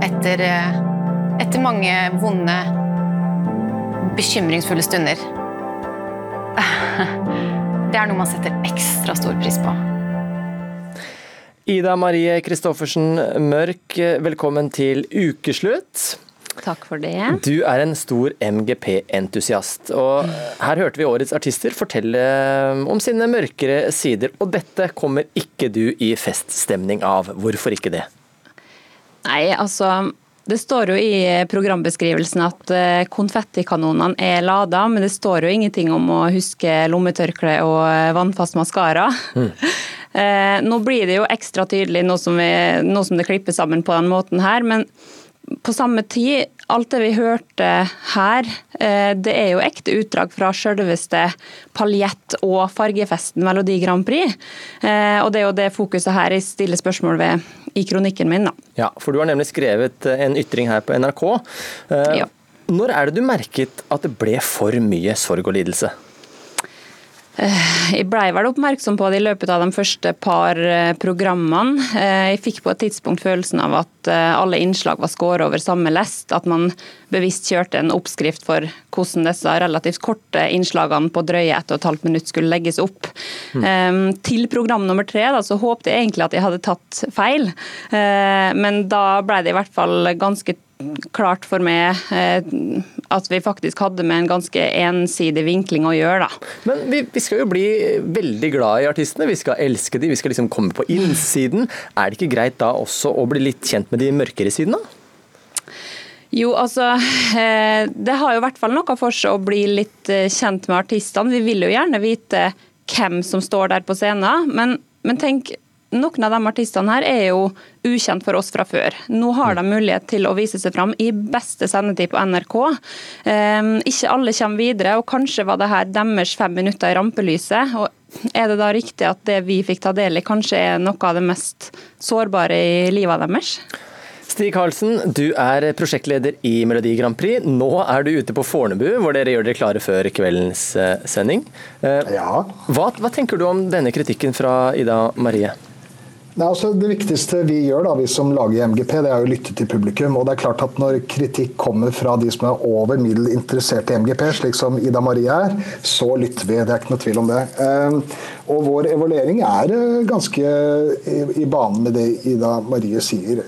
Speaker 35: etter, eh, etter mange vonde, bekymringsfulle stunder Det er noe man setter ekstra stor pris på.
Speaker 2: Ida Marie Christoffersen Mørk, velkommen til ukeslutt.
Speaker 41: Takk for det.
Speaker 2: Du er en stor MGP-entusiast. og Her hørte vi årets artister fortelle om sine mørkere sider. Og dette kommer ikke du i feststemning av. Hvorfor ikke det?
Speaker 41: Nei, altså det står jo i programbeskrivelsen at eh, konfettikanonene er lada, men det står jo ingenting om å huske lommetørkle og eh, vannfast maskara. Mm. Nå blir det jo ekstra tydelig nå som, vi, nå som det klipper sammen på den måten her, men på samme tid, alt det vi hørte her, eh, det er jo ekte utdrag fra selveste paljett- og fargefesten Melodi Grand Prix. Eh, og det er jo det fokuset her jeg stiller spørsmål ved i kronikken min. da.
Speaker 2: Ja, for du har nemlig skrevet en ytring her på NRK. Eh, ja. Når er det du merket at det ble for mye sorg og lidelse?
Speaker 41: Eh, jeg blei vel oppmerksom på det i løpet av de første par eh, programmene. Eh, jeg fikk på et tidspunkt følelsen av at alle innslag var skåret over samme lest. At man bevisst kjørte en oppskrift for hvordan disse relativt korte innslagene på drøye 1 12 minutt skulle legges opp. Mm. Til program nummer tre da, så håpte jeg egentlig at jeg hadde tatt feil, men da ble det i hvert fall ganske klart for meg eh, at vi faktisk hadde med en ganske ensidig vinkling å gjøre. Da.
Speaker 2: Men vi, vi, skal jo bli veldig glad i artistene, vi skal elske dem, vi skal liksom komme på innsiden. Er det ikke greit da også å bli litt kjent med de mørkere sidene?
Speaker 41: Jo, altså eh, Det har jo i hvert fall noe for seg å bli litt eh, kjent med artistene. Vi vil jo gjerne vite hvem som står der på scenen, men, men tenk noen av de artistene her er jo ukjent for oss fra før. Nå har de mulighet til å vise seg fram i beste sendetid på NRK. Um, ikke alle kommer videre, og kanskje var det her deres fem minutter i rampelyset. og Er det da riktig at det vi fikk ta del i, kanskje er noe av det mest sårbare i livet deres?
Speaker 2: Stig Karlsen, du er prosjektleder i Melodi Grand Prix. Nå er du ute på Fornebu, hvor dere gjør dere klare før kveldens eh, sending. Eh, ja. Hva, hva tenker du om denne kritikken fra Ida Marie?
Speaker 42: Nei, altså Det viktigste vi gjør, da, vi som lager MGP, det er å lytte til publikum. og det er klart at Når kritikk kommer fra de som er over middel interessert i MGP, slik som Ida Marie er, så lytter vi. Det er ikke noe tvil om det. Eh, og Vår evaluering er eh, ganske i, banen med det Ida Marie sier.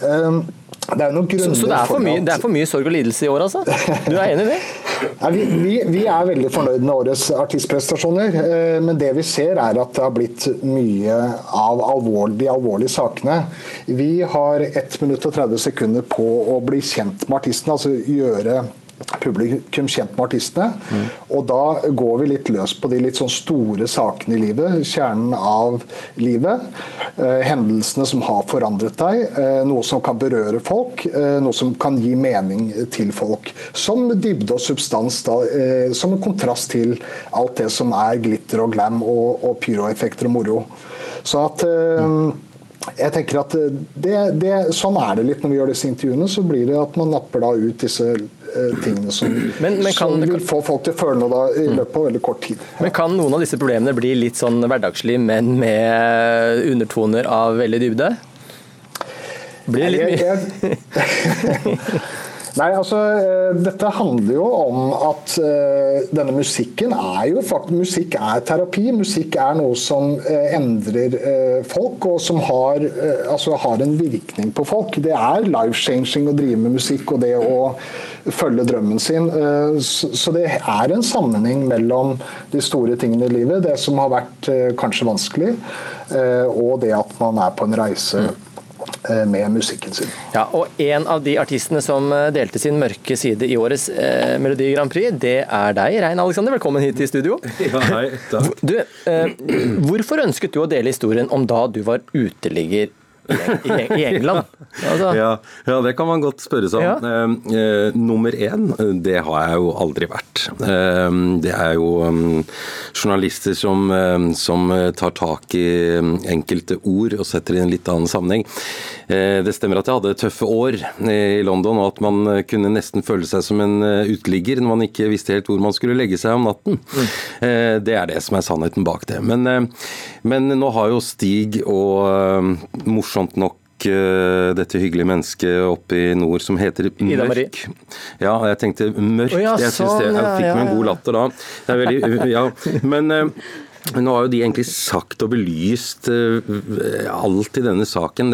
Speaker 42: Det er noen
Speaker 2: så, så det, er mye, det, er for mye, sorg og lidelse i år, altså? Du er enig i det?
Speaker 42: ja, vi, vi, vi, er veldig fornøyd med årets artistprestasjoner. Eh, men det vi ser er at det har blitt mye av alvor, de alvorlige sakene. Vi har 1 minutt og 30 sekunder på å bli kjent med artisten. altså gjøre publikum kjent med artistene. Mm. Og da går vi litt løs på de litt sånn store sakene i livet. Kjernen av livet. Eh, hendelsene som har forandret deg. Eh, noe som kan berøre folk. Eh, noe som kan gi mening til folk. Som dybde og substans. Da, eh, som en kontrast til alt det som er glitter og glam og, og pyroeffekter og moro. Så at mm jeg tenker at det, det, Sånn er det litt når vi gjør disse intervjuene. Så blir det at man napper da ut disse Eh, tingene som, men, men kan, som vil få folk til å føle noe da, i mm. løpet av veldig kort tid.
Speaker 2: Men Kan noen av disse problemene bli litt sånn hverdagslig, men med undertoner av veldig dybde? Blir det litt mye?
Speaker 42: Nei, altså, eh, Dette handler jo om at uh, denne musikken er jo faktisk Musikk er terapi. Musikk er noe som uh, endrer folk, og som har, altså, har, en virkning på folk. Det er life-changing å drive med musikk og det å følge drømmen sin. Så det er en sammenheng mellom de store tingene i livet, det som har vært kanskje vanskelig, og det at man er på en reise Eh, med musikken sin.
Speaker 2: Ja, og En av de artistene som eh, delte sin mørke side i årets eh, Melodi Grand Prix, det er deg, Rein Alexander. Velkommen hit i studio.
Speaker 43: Ja, hei, takk.
Speaker 2: Du, eh, hvorfor ønsket du å dele historien om da du var uteligger i England?
Speaker 43: Altså. Ja, ja, det kan man godt spørre seg om. Ja. Eh, nummer én, det har jeg jo aldri vært. Eh, det er jo um, journalister som, um, som, tar tak i um, enkelte ord og setter i en litt annen sammenheng. Eh, det stemmer at jeg hadde tøffe år i London, og at man kunne nesten føle seg som en uteligger når man ikke visste helt hvor man skulle legge seg om natten. Mm. Eh, det er det som er sannheten bak det. Men, men nå har jo Stig og uh, morsomt morsomt nok eh, dette hyggelige mennesket oppe i nord som heter Mørk. Ja, jeg tenkte Mørk. Oh, ja, jeg, synes det, jeg fikk meg en god latter da. Det er veldig, ja. Men eh, nå har jo de egentlig sagt og belyst uh, alt i denne saken.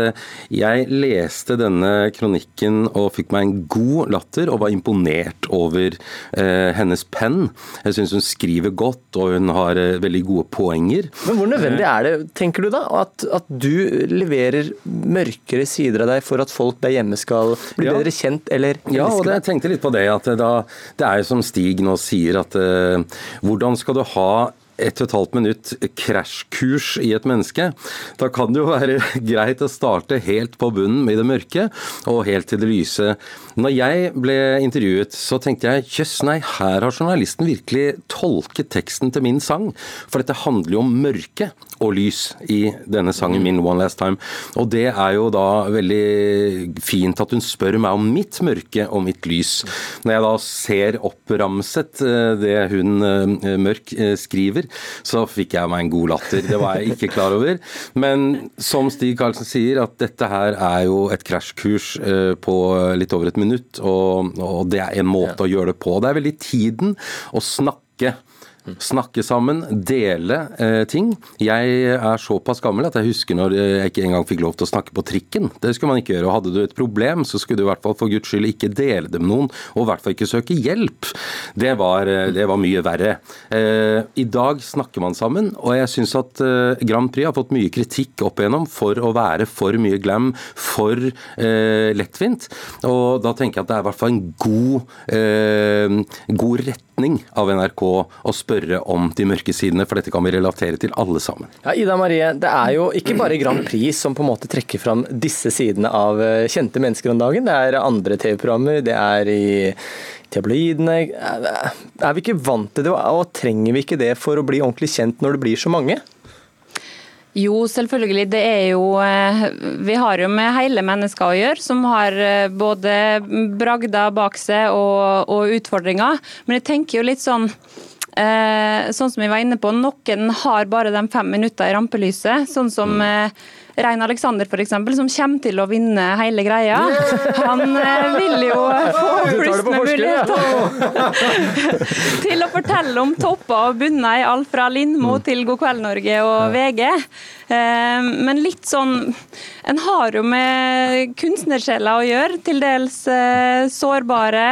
Speaker 43: Jeg leste denne kronikken og fikk meg en god latter, og var imponert over uh, hennes penn. Jeg syns hun skriver godt, og hun har uh, veldig gode poenger.
Speaker 2: Men Hvor nødvendig er det, tenker du da, at, at, du leverer mørkere sider av deg for at folk der hjemme skal bli ja. bedre kjent eller elske
Speaker 43: Ja, og det, jeg tenkte litt på det. at da, Det er jo som Stig nå sier, at hvordan skal du ha ett og et halvt minutt krasjkurs i et menneske. Da kan det jo være greit å starte helt på bunnen med det mørke, og helt til det lyse. Når jeg ble intervjuet, så tenkte jeg jøss, nei, her har journalisten virkelig tolket teksten til min sang. For dette handler jo om mørke og lys i denne sangen min, 'One Last Time'. Og det er jo da veldig fint at hun spør meg om mitt mørke og mitt lys. Når jeg da ser oppramset eh, det hun eh, Mørk eh, skriver, så fikk jeg meg en god latter. Det var jeg ikke klar over. Men som Stig Karlsen sier, at dette her er jo et krasjkurs på litt over et minutt, og, og det er en måte å gjøre det på. Det er veldig tiden å snakke Snakke sammen, dele eh, ting. Jeg er såpass gammel at jeg husker når jeg ikke engang fikk lov til å snakke på trikken. Det skulle man ikke gjøre. og Hadde du et problem, så skulle du i hvert fall for guds skyld ikke dele det med noen, og i hvert fall ikke søke hjelp. Det var, eh, det var mye verre. Eh, I dag snakker man sammen, og jeg syns at eh, Grand Prix har fått mye kritikk opp igjennom for å være for mye glam, for eh, lettvint. Og da tenker jeg at det er i hvert fall en god, eh, god retning av NRK å spørre spørre om de mørke sidene, for dette kan vi relatere til alle sammen.
Speaker 2: Ja, Ida Marie, det er jo ikke bare Grand Prix som på en måte trekker fram disse sidene av eh, kjente mennesker om dagen. Det er andre TV-programmer, det er i tabloidene. Er vi ikke vant til det, og trenger vi ikke det for å bli ordentlig kjent når det blir så mange?
Speaker 41: Jo, selvfølgelig. Det er jo eh, Vi har jo med hele mennesker å gjøre, som har eh, både bragder bak seg og, og utfordringer. Men jeg tenker jo litt sånn Eh, sånn som vi var inne på, Noen har bare de fem minutter i rampelyset. Sånn som eh, Rein Alexander, eksempel, som kommer til å vinne hele greia. Han eh, vil jo få flust med muligheter til å fortelle om topper og bunner i alt fra Lindmo
Speaker 2: Mm.
Speaker 41: til God kveld Norge og VG. Eh, Men litt sånn En har jo med kunstnersjeler å gjøre, til dels eh, sårbare.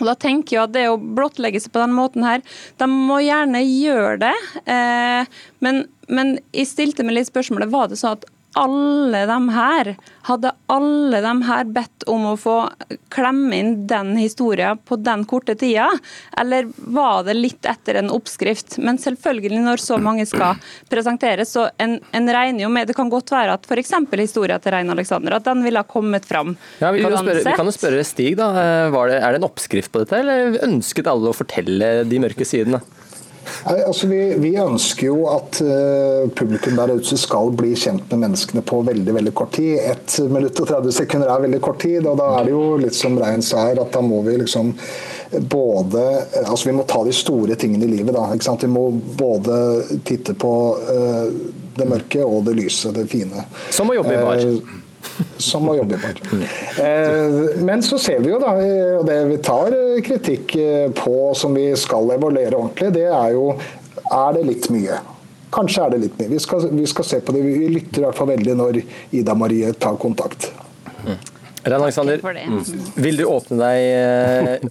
Speaker 41: Og da tenker jeg at det å blottlegge seg på den måten her, de må gjerne gjøre det. Eh, men, men jeg stilte meg litt spørsmålet, var det sånn at alle de her, hadde alle de her bedt om å få klemme inn den historien på den korte tida, eller var det litt etter en oppskrift? Men selvfølgelig, når så mange skal presenteres, så en, en regner jo med Det kan godt være at f.eks. historien til Rein Alexander, at den ville ha kommet fram
Speaker 2: Ja, vi, kan jo spørre, vi kan jo spørre Stig, da. Eh, Var det, er det en oppskrift på dette, eller ønsket alle å fortelle de mørke sidene?
Speaker 42: Nei, altså vi, vi ønsker jo at uh, publikum der ute skal bli kjent med menneskene på veldig veldig kort tid. 1 minutt og 30 sekunder er veldig kort tid, og da er det jo litt som Rein sa her, at da må vi liksom både Altså vi må ta de store tingene i livet, da. Ikke sant? Vi må både titte på uh, det mørke og det lyse, det fine.
Speaker 2: Som å jobbe i bar.
Speaker 42: Eh, som å jobbe i. Eh, Men så ser vi jo da, og det vi tar kritikk eh, på som vi skal evaluere ordentlig, det er jo er det litt mye. Kanskje er det litt mye. Vi skal, vi skal se på det. Vi lytter i hvert fall veldig når Ida Marie tar kontakt.
Speaker 2: Rein Alexander, mm. vil du åpne deg eh,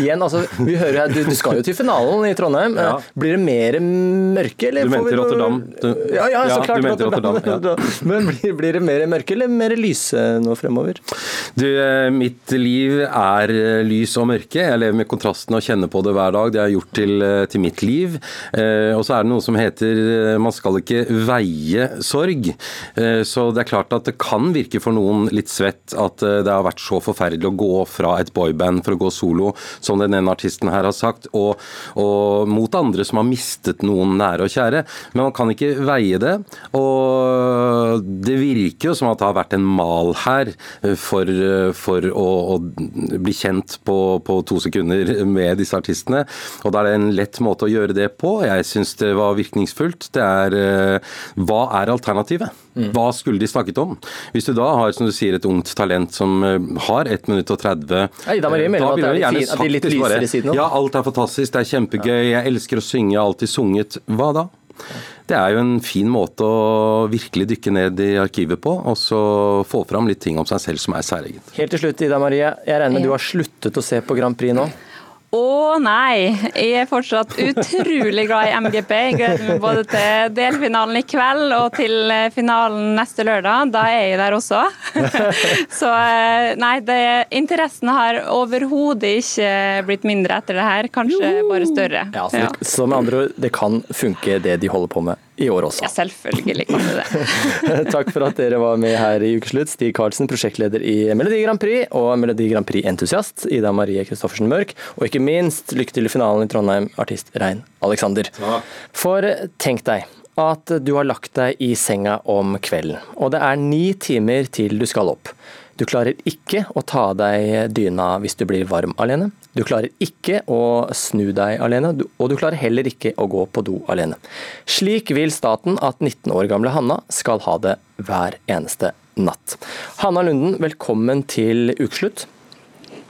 Speaker 2: igjen? Altså, vi hører her, du, du skal jo til finalen i Trondheim.
Speaker 43: Ja.
Speaker 2: Eh, Blir det mer mørke? Eller
Speaker 43: Du mente Rotterdam. Du,
Speaker 2: Ja, ja, så klart Rotterdam,
Speaker 43: Rotterdam. ja.
Speaker 2: Men blir, blir det mer mørke eller mer lyse nå fremover?
Speaker 43: Du, eh, mitt liv er eh, lys og mørke. Jeg lever med kontrasten og kjenner på det hver dag. Det har jeg gjort til, eh, til mitt liv. Eh, og så er det noe som heter eh, man skal ikke veie sorg. Eh, så det er klart at det kan virke for noen litt svett at eh, det har vært så forferdelig å gå fra et boyband for å gå solo, som den ene artisten her har sagt, og, og mot andre som har mistet noen nære og kjære. Men man kan ikke veie det. Og det virker jo som at det har vært en mal her for, for å, å bli kjent på, på to sekunder med disse artistene. Og da er det en lett måte å gjøre det på. Jeg syns det var virkningsfullt. Det er eh, Hva er alternativet? Hva skulle de snakket om? Hvis du da har som du sier, et ungt talent som eh, har 1 minutt og 30
Speaker 2: Ja, Ida Marie
Speaker 43: eh, da ville
Speaker 2: er
Speaker 43: jeg gjerne
Speaker 2: litt er litt
Speaker 43: sagt bare,
Speaker 2: lysere siden også.
Speaker 43: Ja, alt er fantastisk, det er kjempegøy, jeg elsker å synge, jeg har alltid sunget. Hva da? Det er jo en fin måte å virkelig dykke ned i arkivet på, og så få fram litt ting om seg selv som er særegent.
Speaker 2: Helt til slutt, Ida Marie. Jeg regner med du har sluttet å se på Grand Prix nå?
Speaker 41: Å nei, jeg er fortsatt utrolig glad i MGP. Jeg gleder meg både til delfinalen i kveld og til eh, finalen neste lørdag. Da er jeg der også. Så eh, nei, det, interessen har overhodet ikke blitt mindre etter det her. Kanskje bare større.
Speaker 2: Ja, så, det, så med andre ord, det kan funke det de holder på med i år også.
Speaker 41: Ja, selvfølgelig kan det det.
Speaker 2: Takk for at dere var med her i Ukeslutt. Stig Karlsen, prosjektleder i Melodi Grand Prix, og Melodi Grand Prix-entusiast Ida Marie Christoffersen Mørk. Og ikke minst, lykke til i finalen i Trondheim, artist Rein Alexander. For tenk deg at du har lagt deg i senga om kvelden, og det er ni timer til du skal opp. Du klarer ikke å ta av deg dyna hvis du blir varm alene. Du klarer ikke å snu deg alene, og du klarer heller ikke å gå på do alene. Slik vil staten at 19 år gamle Hanna skal ha det hver eneste natt. Hanna Lunden, velkommen til ukeslutt.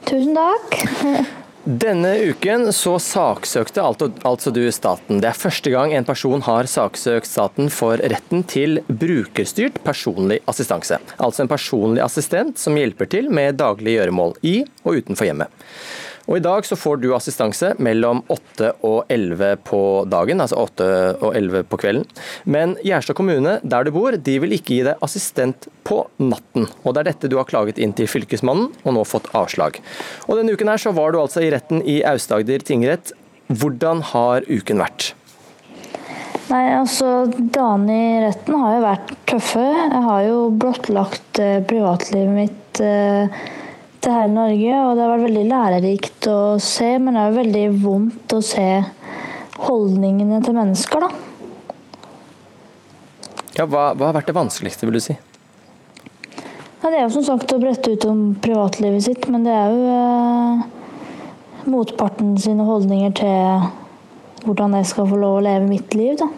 Speaker 44: Tusen takk.
Speaker 2: Denne uken så saksøkte altså, du staten. Det er første gang en person har saksøkt staten for retten til brukerstyrt personlig assistanse. Altså en personlig assistent som hjelper til med daglige gjøremål i og utenfor hjemmet. Og I dag så får du assistanse mellom 8 og 11 på dagen, altså 8 og 11 på kvelden. Men Gjerstad kommune, der du bor, de vil ikke gi deg assistent på natten. Og Det er dette du har klaget inn til Fylkesmannen, og nå fått avslag. Og Denne uken her så var du altså i retten i Aust-Agder tingrett. Hvordan har uken vært?
Speaker 44: Nei, altså Dagene i retten har jo vært tøffe. Jeg har jo blottlagt eh, privatlivet mitt eh, til i Norge, og det har vært veldig lærerikt å se, men det er jo veldig vondt å se holdningene til mennesker, da.
Speaker 2: Ja, hva, hva har vært det vanskeligste, vil du si?
Speaker 44: Ja, det er jo som sagt å brette ut om privatlivet sitt, men det er jo eh, motparten sine holdninger til hvordan jeg skal få lov å leve mitt liv. da.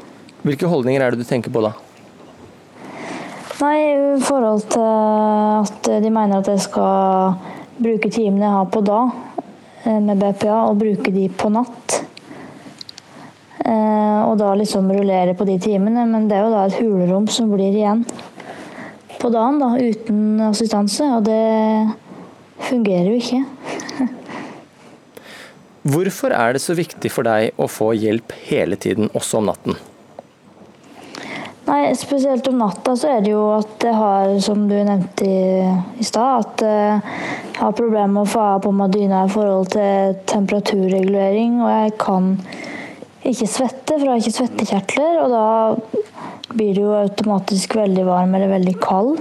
Speaker 2: Hvilke holdninger er det du tenker på da?
Speaker 44: Nei, i forhold til at de mener at jeg skal bruke timene jeg har på dag eh, med BPA, og bruke de på natt. Eh, Og da liksom rullere på de timene, men det er jo da et hulrom som blir igjen på dagen da, uten assistanse, og det fungerer jo ikke.
Speaker 2: Hvorfor er det så viktig for deg å få hjelp hele tiden, også om natten?
Speaker 44: Nei, spesielt om natta så er det jo at jeg har, som du nevnte i, i stad, at eh, jeg har problemer med å få av på meg dyna i forhold til temperaturregulering, og jeg kan ikke svette, for jeg har ikke svettekjertler, og da blir det jo automatisk veldig varm eller veldig kald.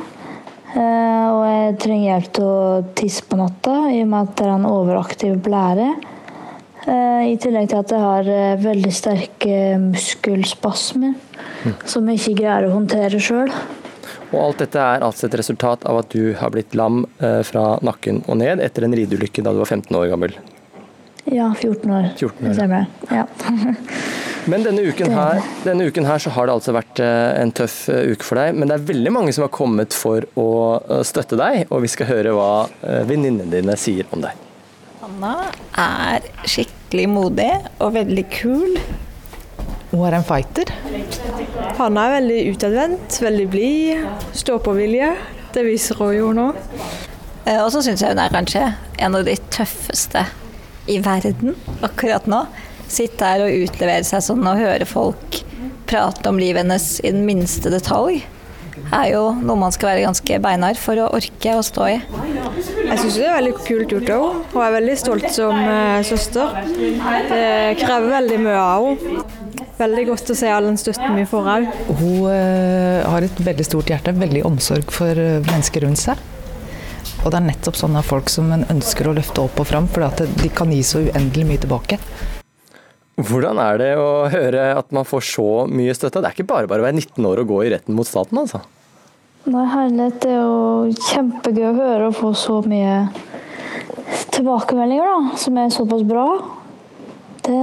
Speaker 44: Eh, og jeg trenger hjelp til å tisse på natta, i og med at det er en overaktiv blære. Eh, I tillegg til at jeg har eh, veldig sterke muskelspasmer som jeg ikke greier å håndtere sjøl.
Speaker 2: Og alt dette er altså et resultat av at du har blitt lam eh, fra nakken og ned etter en rideulykke da du var 15 år gammel.
Speaker 44: Ja, 14 år.
Speaker 2: 14 år.
Speaker 44: Det. Ja.
Speaker 2: Men denne uken, her, denne uken her så har det altså vært eh, en tøff eh, uke for deg. Men det er veldig mange som har kommet for å eh, støtte deg, og vi skal høre hva eh, venninnene dine sier om deg.
Speaker 4: Anna er skikkelig modig og veldig kul.
Speaker 45: Hun er en fighter.
Speaker 8: Hanna er veldig utadvendt, veldig blid, stå-på-vilje. Det viser hun jo nå.
Speaker 4: Eh, Og så syns jeg hun er kanskje en av de tøffeste i verden akkurat nå. Sitte her og utlevere seg sånn og høre folk prate om livet hennes i den minste detalj. Er jo noe man skal være ganske beinhard for å orke å stå i.
Speaker 8: Jeg syns det er veldig kult gjort av henne. Hun er veldig stolt som eh, søster. Det krever veldig mye av henne. Veldig godt å se all den støtten vi får òg.
Speaker 45: Hun eh, har et veldig stort hjerte, veldig omsorg for eh, mennesker rundt seg. Og det er nettopp sånne folk som en ønsker å løfte opp og fram, for de kan gi så uendelig mye tilbake.
Speaker 2: Hvordan er det å høre at man får så mye støtte? Det er ikke bare bare å være 19 år og gå i retten mot staten, altså.
Speaker 44: Nei, herlighet. Det er jo kjempegøy å høre og få så mye tilbakemeldinger, da, som er såpass bra. Det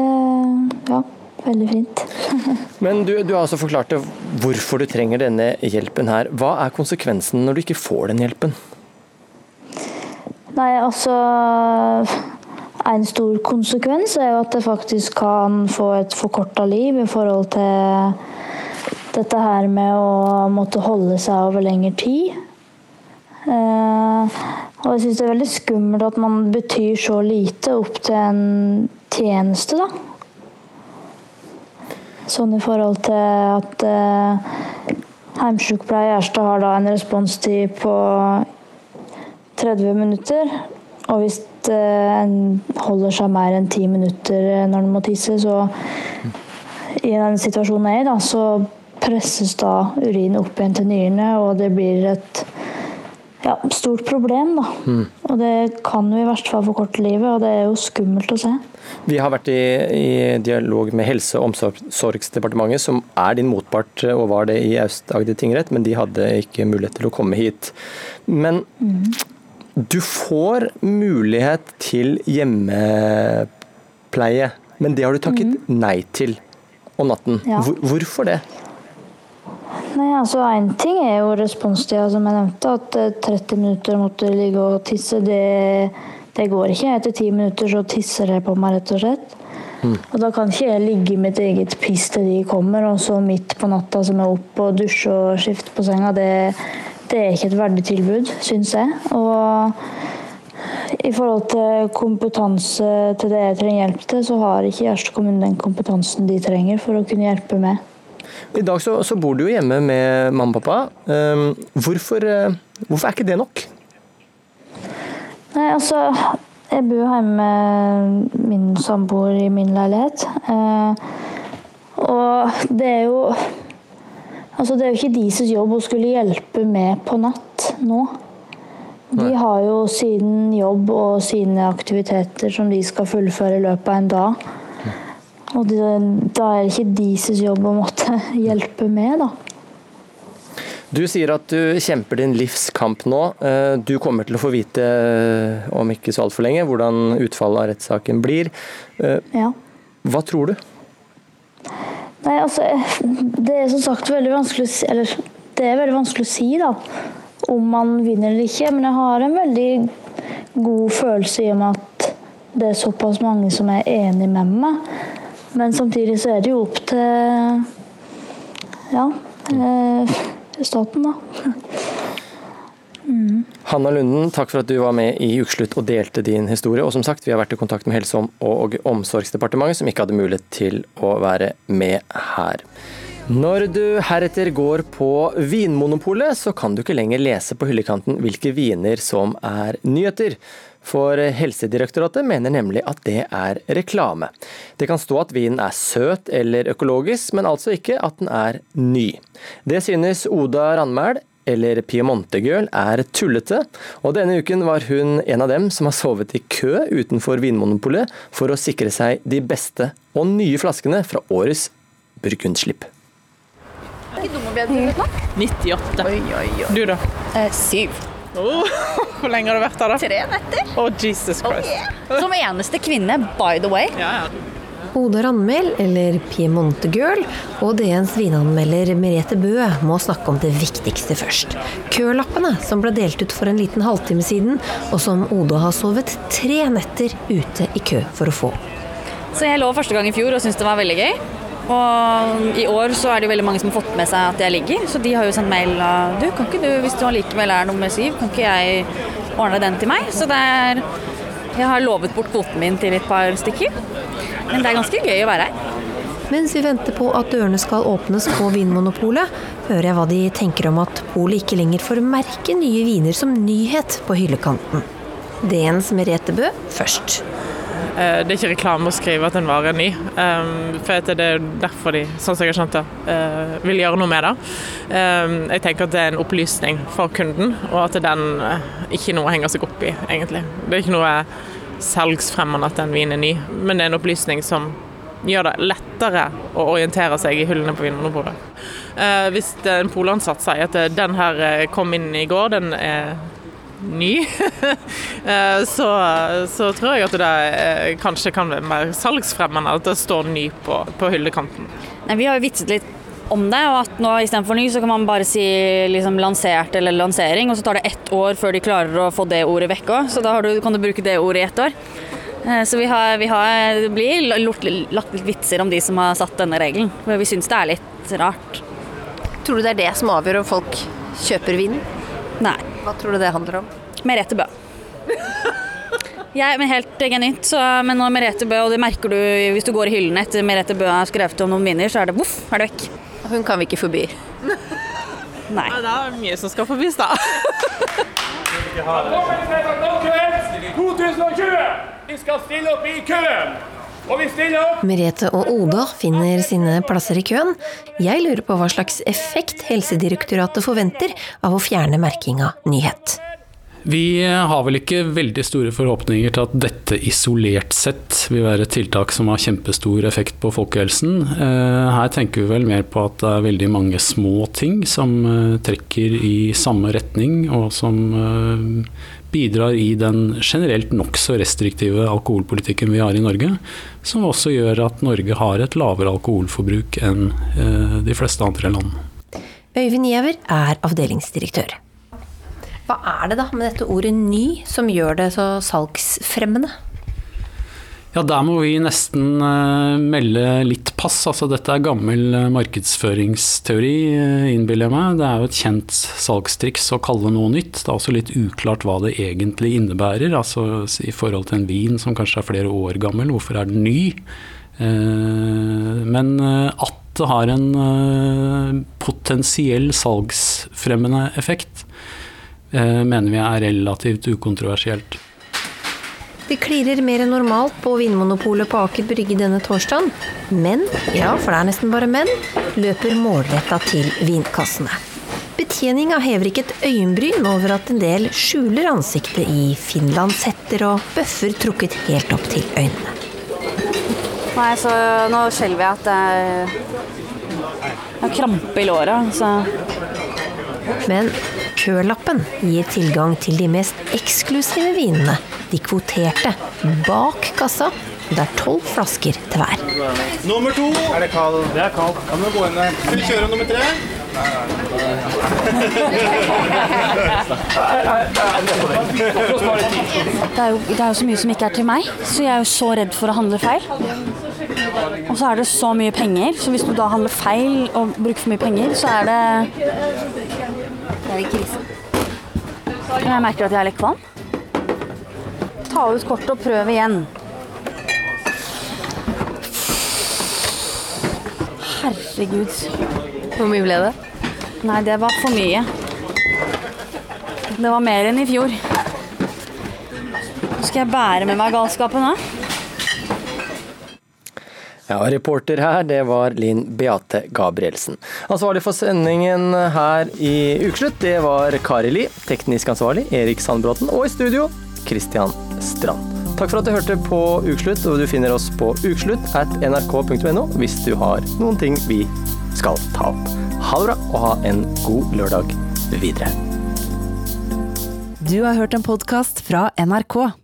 Speaker 44: Ja, veldig fint.
Speaker 2: Men du, du har altså forklart hvorfor du trenger denne hjelpen her. Hva er konsekvensen når du ikke får den hjelpen?
Speaker 44: Nei, altså En stor konsekvens er jo at det faktisk kan få et forkorta liv i forhold til dette her med å måtte holde seg over lengre tid. Eh, og jeg syns det er veldig skummelt at man betyr så lite opp til en tjeneste, da. Sånn i forhold til at eh, heimsykepleier i Gjerstad har da en responstid på 30 minutter. Og hvis eh, en holder seg mer enn ti minutter eh, når en må tisse, så i den situasjonen jeg er i, da, så presses da urin opp igjen til nyrene, og det blir et ja, stort problem. da.
Speaker 2: Mm.
Speaker 44: Og det kan jo i verste fall forkorte livet, og det er jo skummelt å se.
Speaker 2: Vi har vært i, i dialog med Helse- og omsorgsdepartementet, som er din motpart og var det i Aust-Agder tingrett, men de hadde ikke mulighet til å komme hit. Men du får mulighet til hjemmepleie, men det har du takket nei til om natten.
Speaker 44: Ja.
Speaker 2: Hvor, hvorfor det?
Speaker 44: Nei, altså Én ting er jo responstida, som jeg nevnte. At eh, 30 minutter måtte ligge og tisse, det, det går ikke. Etter 10 minutter så tisser jeg på meg, rett og slett. Og da kan ikke jeg ligge i mitt eget piss til de kommer, og så midt på natta som er oppe og dusje og skifte på senga. Det, det er ikke et verdig tilbud, syns jeg. Og i forhold til kompetanse til det jeg trenger hjelp til, så har ikke Gjerstad kommune den kompetansen de trenger for å kunne hjelpe meg.
Speaker 2: I dag så, så bor du jo hjemme med mamma og pappa. Um, hvorfor, eh, hvorfor er ikke det nok?
Speaker 44: Nei, altså Jeg bor hjemme med min samboer i min leilighet. Eh, og det er jo Altså, det er jo ikke deres jobb å skulle hjelpe med på natt nå. De har jo sin jobb og sine aktiviteter som de skal fullføre i løpet av en dag. Og det, da er det ikke deres jobb å måtte hjelpe med, da.
Speaker 2: Du sier at du kjemper din livskamp nå. Eh, du kommer til å få vite om ikke så altfor lenge hvordan utfallet av rettssaken blir.
Speaker 44: Ja.
Speaker 2: Hva tror du?
Speaker 44: Nei, altså Det er som sagt veldig vanskelig å si Eller det er veldig vanskelig å si, da. Om man vinner eller ikke. Men jeg har en veldig god følelse i og med at det er såpass mange som er enig med meg. Men samtidig så er det jo opp til ja, eh, staten, da. Mm.
Speaker 2: Hanna Lunden, takk for at du var med i Ukeslutt og delte din historie. Og som sagt, vi har vært i kontakt med Helse- og omsorgsdepartementet, som ikke hadde mulighet til å være med her. Når du heretter går på Vinmonopolet, så kan du ikke lenger lese på hyllekanten hvilke viner som er nyheter. For Helsedirektoratet mener nemlig at det er reklame. Det kan stå at vinen er søt eller økologisk, men altså ikke at den er ny. Det synes Oda Randmæl, eller Piemontegirl, er tullete, og denne uken var hun en av dem som har sovet i kø utenfor Vinmonopolet for å sikre seg de beste og nye flaskene fra årets burgundslipp.
Speaker 46: Mm. 98. Du, da?
Speaker 47: Eh, syv.
Speaker 46: Oh, hvor lenge har du vært her, da?
Speaker 47: Tre netter.
Speaker 46: Oh, Jesus Christ.
Speaker 47: Oh, yeah. Som eneste kvinne, by the way.
Speaker 46: Ja, ja.
Speaker 48: Oda Randmel, eller Piemonte Girl, og DNs vinanmelder Merete Bø må snakke om det viktigste først. Kølappene som ble delt ut for en liten halvtime siden, og som Oda har sovet tre netter ute i kø for å få.
Speaker 47: Så jeg lå første gang i fjor og syntes det var veldig gøy. Og i år så er det jo veldig mange som har fått med seg at jeg ligger, så de har jo sendt mail av du, kan ikke du, hvis du allikevel er nummer syv, kan ikke jeg ordne den til meg? Så det er Jeg har lovet bort kvoten min til et par stykker. Men det er ganske gøy å være her.
Speaker 48: Mens vi venter på at dørene skal åpnes på Vinmonopolet, hører jeg hva de tenker om at polet ikke lenger får merke nye viner som nyhet på hyllekanten. DNs Merete Bø først.
Speaker 46: Det er ikke reklame å skrive at en vare er ny. For det er derfor de, sånn som jeg har skjønt det, vil gjøre noe med det. Jeg tenker at det er en opplysning for kunden, og at den ikke er noe å henge seg opp i, egentlig. Det er ikke noe salgsfremmende at den vinen er ny, men det er en opplysning som gjør det lettere å orientere seg i hyllene på Vinmonopolet. Hvis en polansatt sier at den her kom inn i går, den er ny, så, så, tror jeg at det kanskje kan være mer salgsfremmende at det står ny på, på hyllekanten.
Speaker 47: Nei, vi har jo vitset litt om det, og at nå istedenfor ny så kan man bare si liksom lansert eller lansering, og så tar det ett år før de klarer å få det ordet vekk òg. Så da du, kan du bruke det ordet i ett år. Så vi har, vi har, det blir lagt litt vitser om de som har satt denne regelen. For vi syns det er litt rart.
Speaker 48: Tror du det er det som avgjør om folk kjøper vin?
Speaker 47: Nei.
Speaker 48: Hva tror du det handler om?
Speaker 47: Merete Bø. Jeg, men helt genuint, så, men når Merete Bø, og det merker du hvis du går i hyllene etter Merete Bø har skrevet om noen viner, så er det voff, er det vekk.
Speaker 48: Hun kan vi ikke forby.
Speaker 47: Nei.
Speaker 46: Ja, det er mye som skal forbys, da.
Speaker 49: 2020! Vi skal stille opp i køen! Og vi stiller opp!
Speaker 48: Merete og Oda finner sine plasser i køen. Jeg lurer på hva slags effekt Helsedirektoratet forventer av å fjerne merkinga nyhet.
Speaker 50: Vi har vel ikke veldig store forhåpninger til at dette isolert sett vil være et tiltak som har kjempestor effekt på folkehelsen. Her tenker vi vel mer på at det er veldig mange små ting som trekker i samme retning, og som bidrar i den generelt nokså restriktive alkoholpolitikken vi har i Norge, som også gjør at Norge har et lavere alkoholforbruk enn de fleste andre land.
Speaker 48: Øyvind Giæver er avdelingsdirektør. Hva er det da med dette ordet 'ny' som gjør det så salgsfremmende?
Speaker 50: Ja, Der må vi nesten uh, melde litt pass. Altså, dette er gammel uh, markedsføringsteori, uh, innbiller jeg meg. Det er jo et kjent salgstriks å kalle noe nytt. Det er også litt uklart hva det egentlig innebærer. Altså i forhold til en vin som kanskje er flere år gammel, hvorfor er den ny? men at det har en potensiell salgsfremmende effekt, mener vi er relativt ukontroversielt.
Speaker 48: Det klirrer mer enn normalt på Vinmonopolet på Aker Brygge denne torsdagen. Men, ja, for det er nesten bare menn, løper målretta til vinkassene. Betjeninga hever ikke et øyenbryn over at en del skjuler ansiktet i finlandshetter og bøffer trukket helt opp til øynene.
Speaker 47: Nei, så nå skjelver jeg at det er krampe i låra. Så
Speaker 48: Men kølappen gir tilgang til de mest eksklusive vinene, de kvoterte, bak kassa. Det er tolv flasker til hver.
Speaker 49: Nummer to. Er det kald? Det er kald. Kan du gå inn der? Skal vi kjøre nummer tre?
Speaker 47: Det er, jo, det er jo så mye som ikke er til meg, så jeg er jo så redd for å handle feil. Og så er det så mye penger, så hvis du da handler feil og bruker for mye penger, så er det Det er krise. Jeg merker at jeg er litt kvalm. Ta ut kortet og prøv igjen. Herregud.
Speaker 51: Hvor mye ble det?
Speaker 47: Nei, det var for mye. Det var mer enn i fjor. Nå Skal jeg bære med meg galskapen nå?
Speaker 2: Ja, Reporter her, det var Linn Beate Gabrielsen. Ansvarlig for sendingen her i Ukeslutt, det var Kari Li. Teknisk ansvarlig Erik Sandbråten. Og i studio Christian Strand. Takk for at du hørte på Ukeslutt, og du finner oss på ukeslutt at nrk.no hvis du har noen ting vi skal ta opp. Ha det bra, og ha en god lørdag videre.
Speaker 52: Du har hørt en podkast fra NRK.